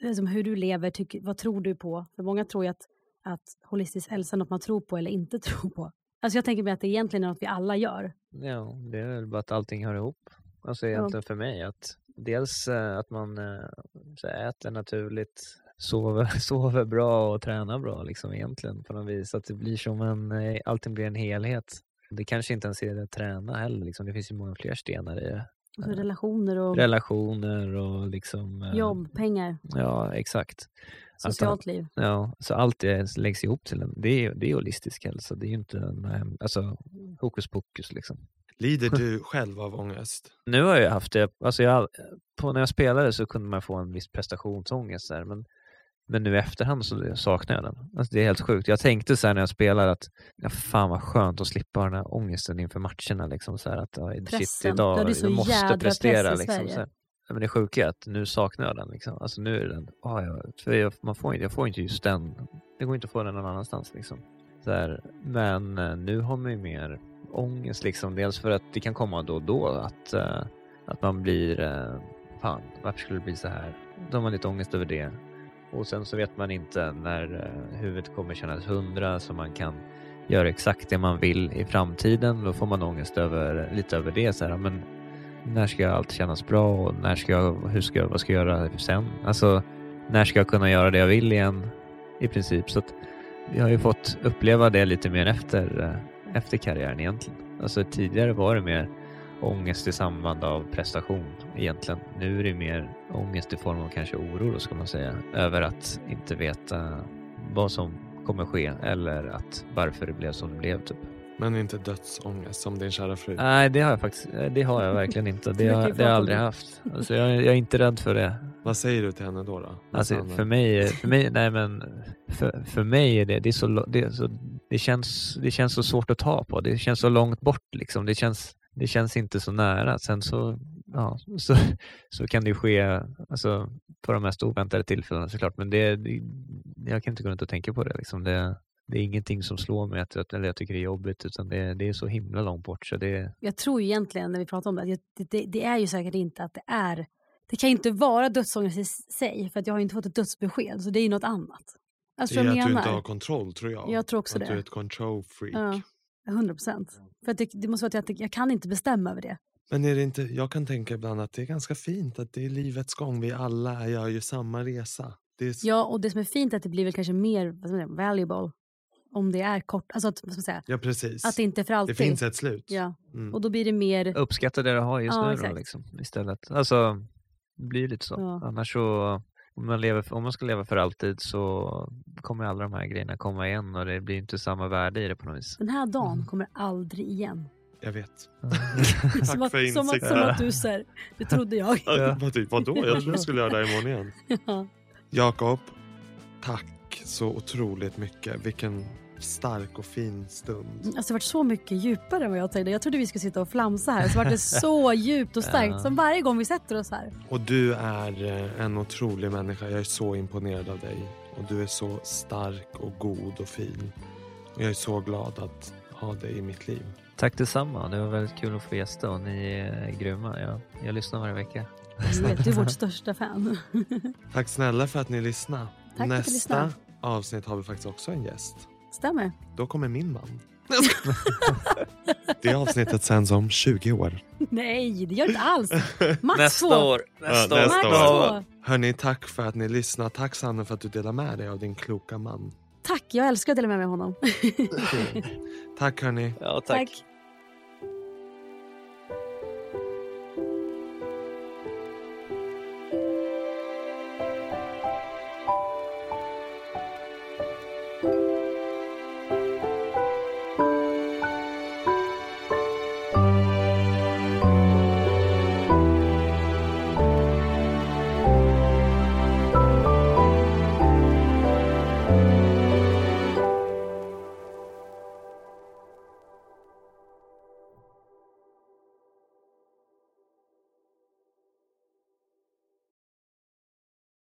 Liksom hur du lever, tycker, vad tror du på? För många tror ju att, att holistisk hälsa är något man tror på eller inte tror på. Alltså jag tänker mig att det egentligen är något vi alla gör. Ja, det är väl bara att allting hör ihop. Alltså egentligen för mig att dels eh, att man eh, äter naturligt, sover, sover bra och tränar bra liksom egentligen på något vis. Att det blir som en, eh, allting blir en helhet. Det kanske inte ens är det att träna heller liksom. Det finns ju många fler stenar i det. Och så relationer och Relationer och liksom eh, jobb, pengar, Ja, exakt. Socialt liv. Ja, så allt det läggs ihop till en. Det är, det är holistisk hälsa. Det är ju inte en, eh, alltså, hokus pokus liksom. Lider du själv av ångest? Nu har jag haft det, alltså jag, på när jag spelade så kunde man få en viss prestationsångest där, men, men nu i efterhand så saknar jag den. Alltså det är helt sjukt. Jag tänkte så här när jag spelade att ja, fan vad skönt att slippa den här ångesten inför matcherna. Liksom, så här att, ja, shit, idag, så jag måste prestera. Liksom, så här. Men det sjuka är att nu saknar jag den. Liksom. Alltså nu är den, ah, ja, för jag, man får, inte- jag får inte just den. Det går inte att få den någon annanstans. Liksom. Så här, men eh, nu har man ju mer ångest. Liksom. Dels för att det kan komma då och då att, eh, att man blir, eh, fan varför skulle det bli så här? Då har man lite ångest över det. Och sen så vet man inte när eh, huvudet kommer kännas hundra så man kan göra exakt det man vill i framtiden. Då får man ångest över, lite över det. Så här, men när ska allt kännas bra och när ska jag, hur ska jag, vad ska jag göra sen? Alltså, när ska jag kunna göra det jag vill igen? I princip. Så att vi har ju fått uppleva det lite mer efter, eh, efter karriären egentligen. Alltså tidigare var det mer ångest i samband av prestation egentligen. Nu är det mer ångest i form av kanske oro då ska man säga. Över att inte veta vad som kommer ske eller att varför det blev som det blev typ. Men inte dödsångest som din kära fru? Nej, det har jag faktiskt. eh, Det har jag verkligen inte. Det har, det har jag aldrig haft. Alltså jag, jag är inte rädd för det. Vad säger du till henne då? då? Alltså för mig, för mig, nej men för, för mig är det, det är så, det, är så det, känns, det känns så svårt att ta på. Det känns så långt bort liksom. Det känns, det känns inte så nära. Sen så, ja, så, så kan det ju ske alltså, på de mest oväntade tillfällena såklart. Men det, det, jag kan inte gå runt och tänka på det. Liksom. Det, det är ingenting som slår mig att, att- eller jag tycker det är jobbigt utan det, det är så himla långt bort. Så det, Jag tror ju egentligen när vi pratar om det, att det, det, det är ju säkert inte att det är det kan inte vara dödsångest i sig för att jag har inte fått ett dödsbesked så det är ju något annat. Alltså det är att jag du menar. inte har kontroll tror jag. Jag tror också att det. du är ett control freak. Ja, 100 procent. För att det, det måste vara att jag, jag kan inte bestämma över det. Men är det inte, jag kan tänka ibland att det är ganska fint att det är livets gång. Vi alla gör ju samma resa. Det är, Ja, och det som är fint är att det blir väl kanske mer vad säga, valuable om det är kort. Alltså att, vad ska man säga, ja precis. att det inte är för det alltid. finns ett slut. Ja, Mm. och då blir det mer... uppskatta det du har just Ja, nu då, liksom, istället. Alltså, det blir lite så. Ja. Annars så, om man, lever, om man ska leva för alltid så kommer alla de här grejerna komma igen och det blir inte samma värde i det på något vis. Den här dagen Mm. kommer aldrig igen. Jag vet. som, Tack att, för som, att, insikten. som att du säger, det trodde jag. Ja. Vad vadå? Jag trodde du skulle göra det imorgon igen. Ja. Jakob, tack så otroligt mycket. Vilken stark och fin stund. Alltså det har varit så mycket djupare än vad jag tänkte. Jag trodde vi skulle sitta och flamsa här. Så var det så djupt och starkt Ja. som varje gång vi sätter oss här. Och du är eh, en otrolig människa. Jag är så imponerad av dig. Och du är så stark och god och fin. Och jag är så glad att ha dig i mitt liv. Tack detsamma. Det var väldigt kul att få gästa och ni är grymma. Jag, jag lyssnar varje vecka. Du vet, du är vårt största fan. Tack snälla för att ni lyssnade. Tack för att du Nästa lyssnade. avsnitt har vi faktiskt också en gäst. Stämmer. Då kommer min man. Det avsnittet sänds om 20 år. Nej, det gör det inte alls. Max Nästa två. år. Nästa Ja, år. nästa Max år. två. Hörni, tack för att ni lyssnar. Tack Sanne för att du delar med dig av din kloka man. Tack, jag älskar att dela med mig av honom. Tack hörni. Ja, tack. Tack.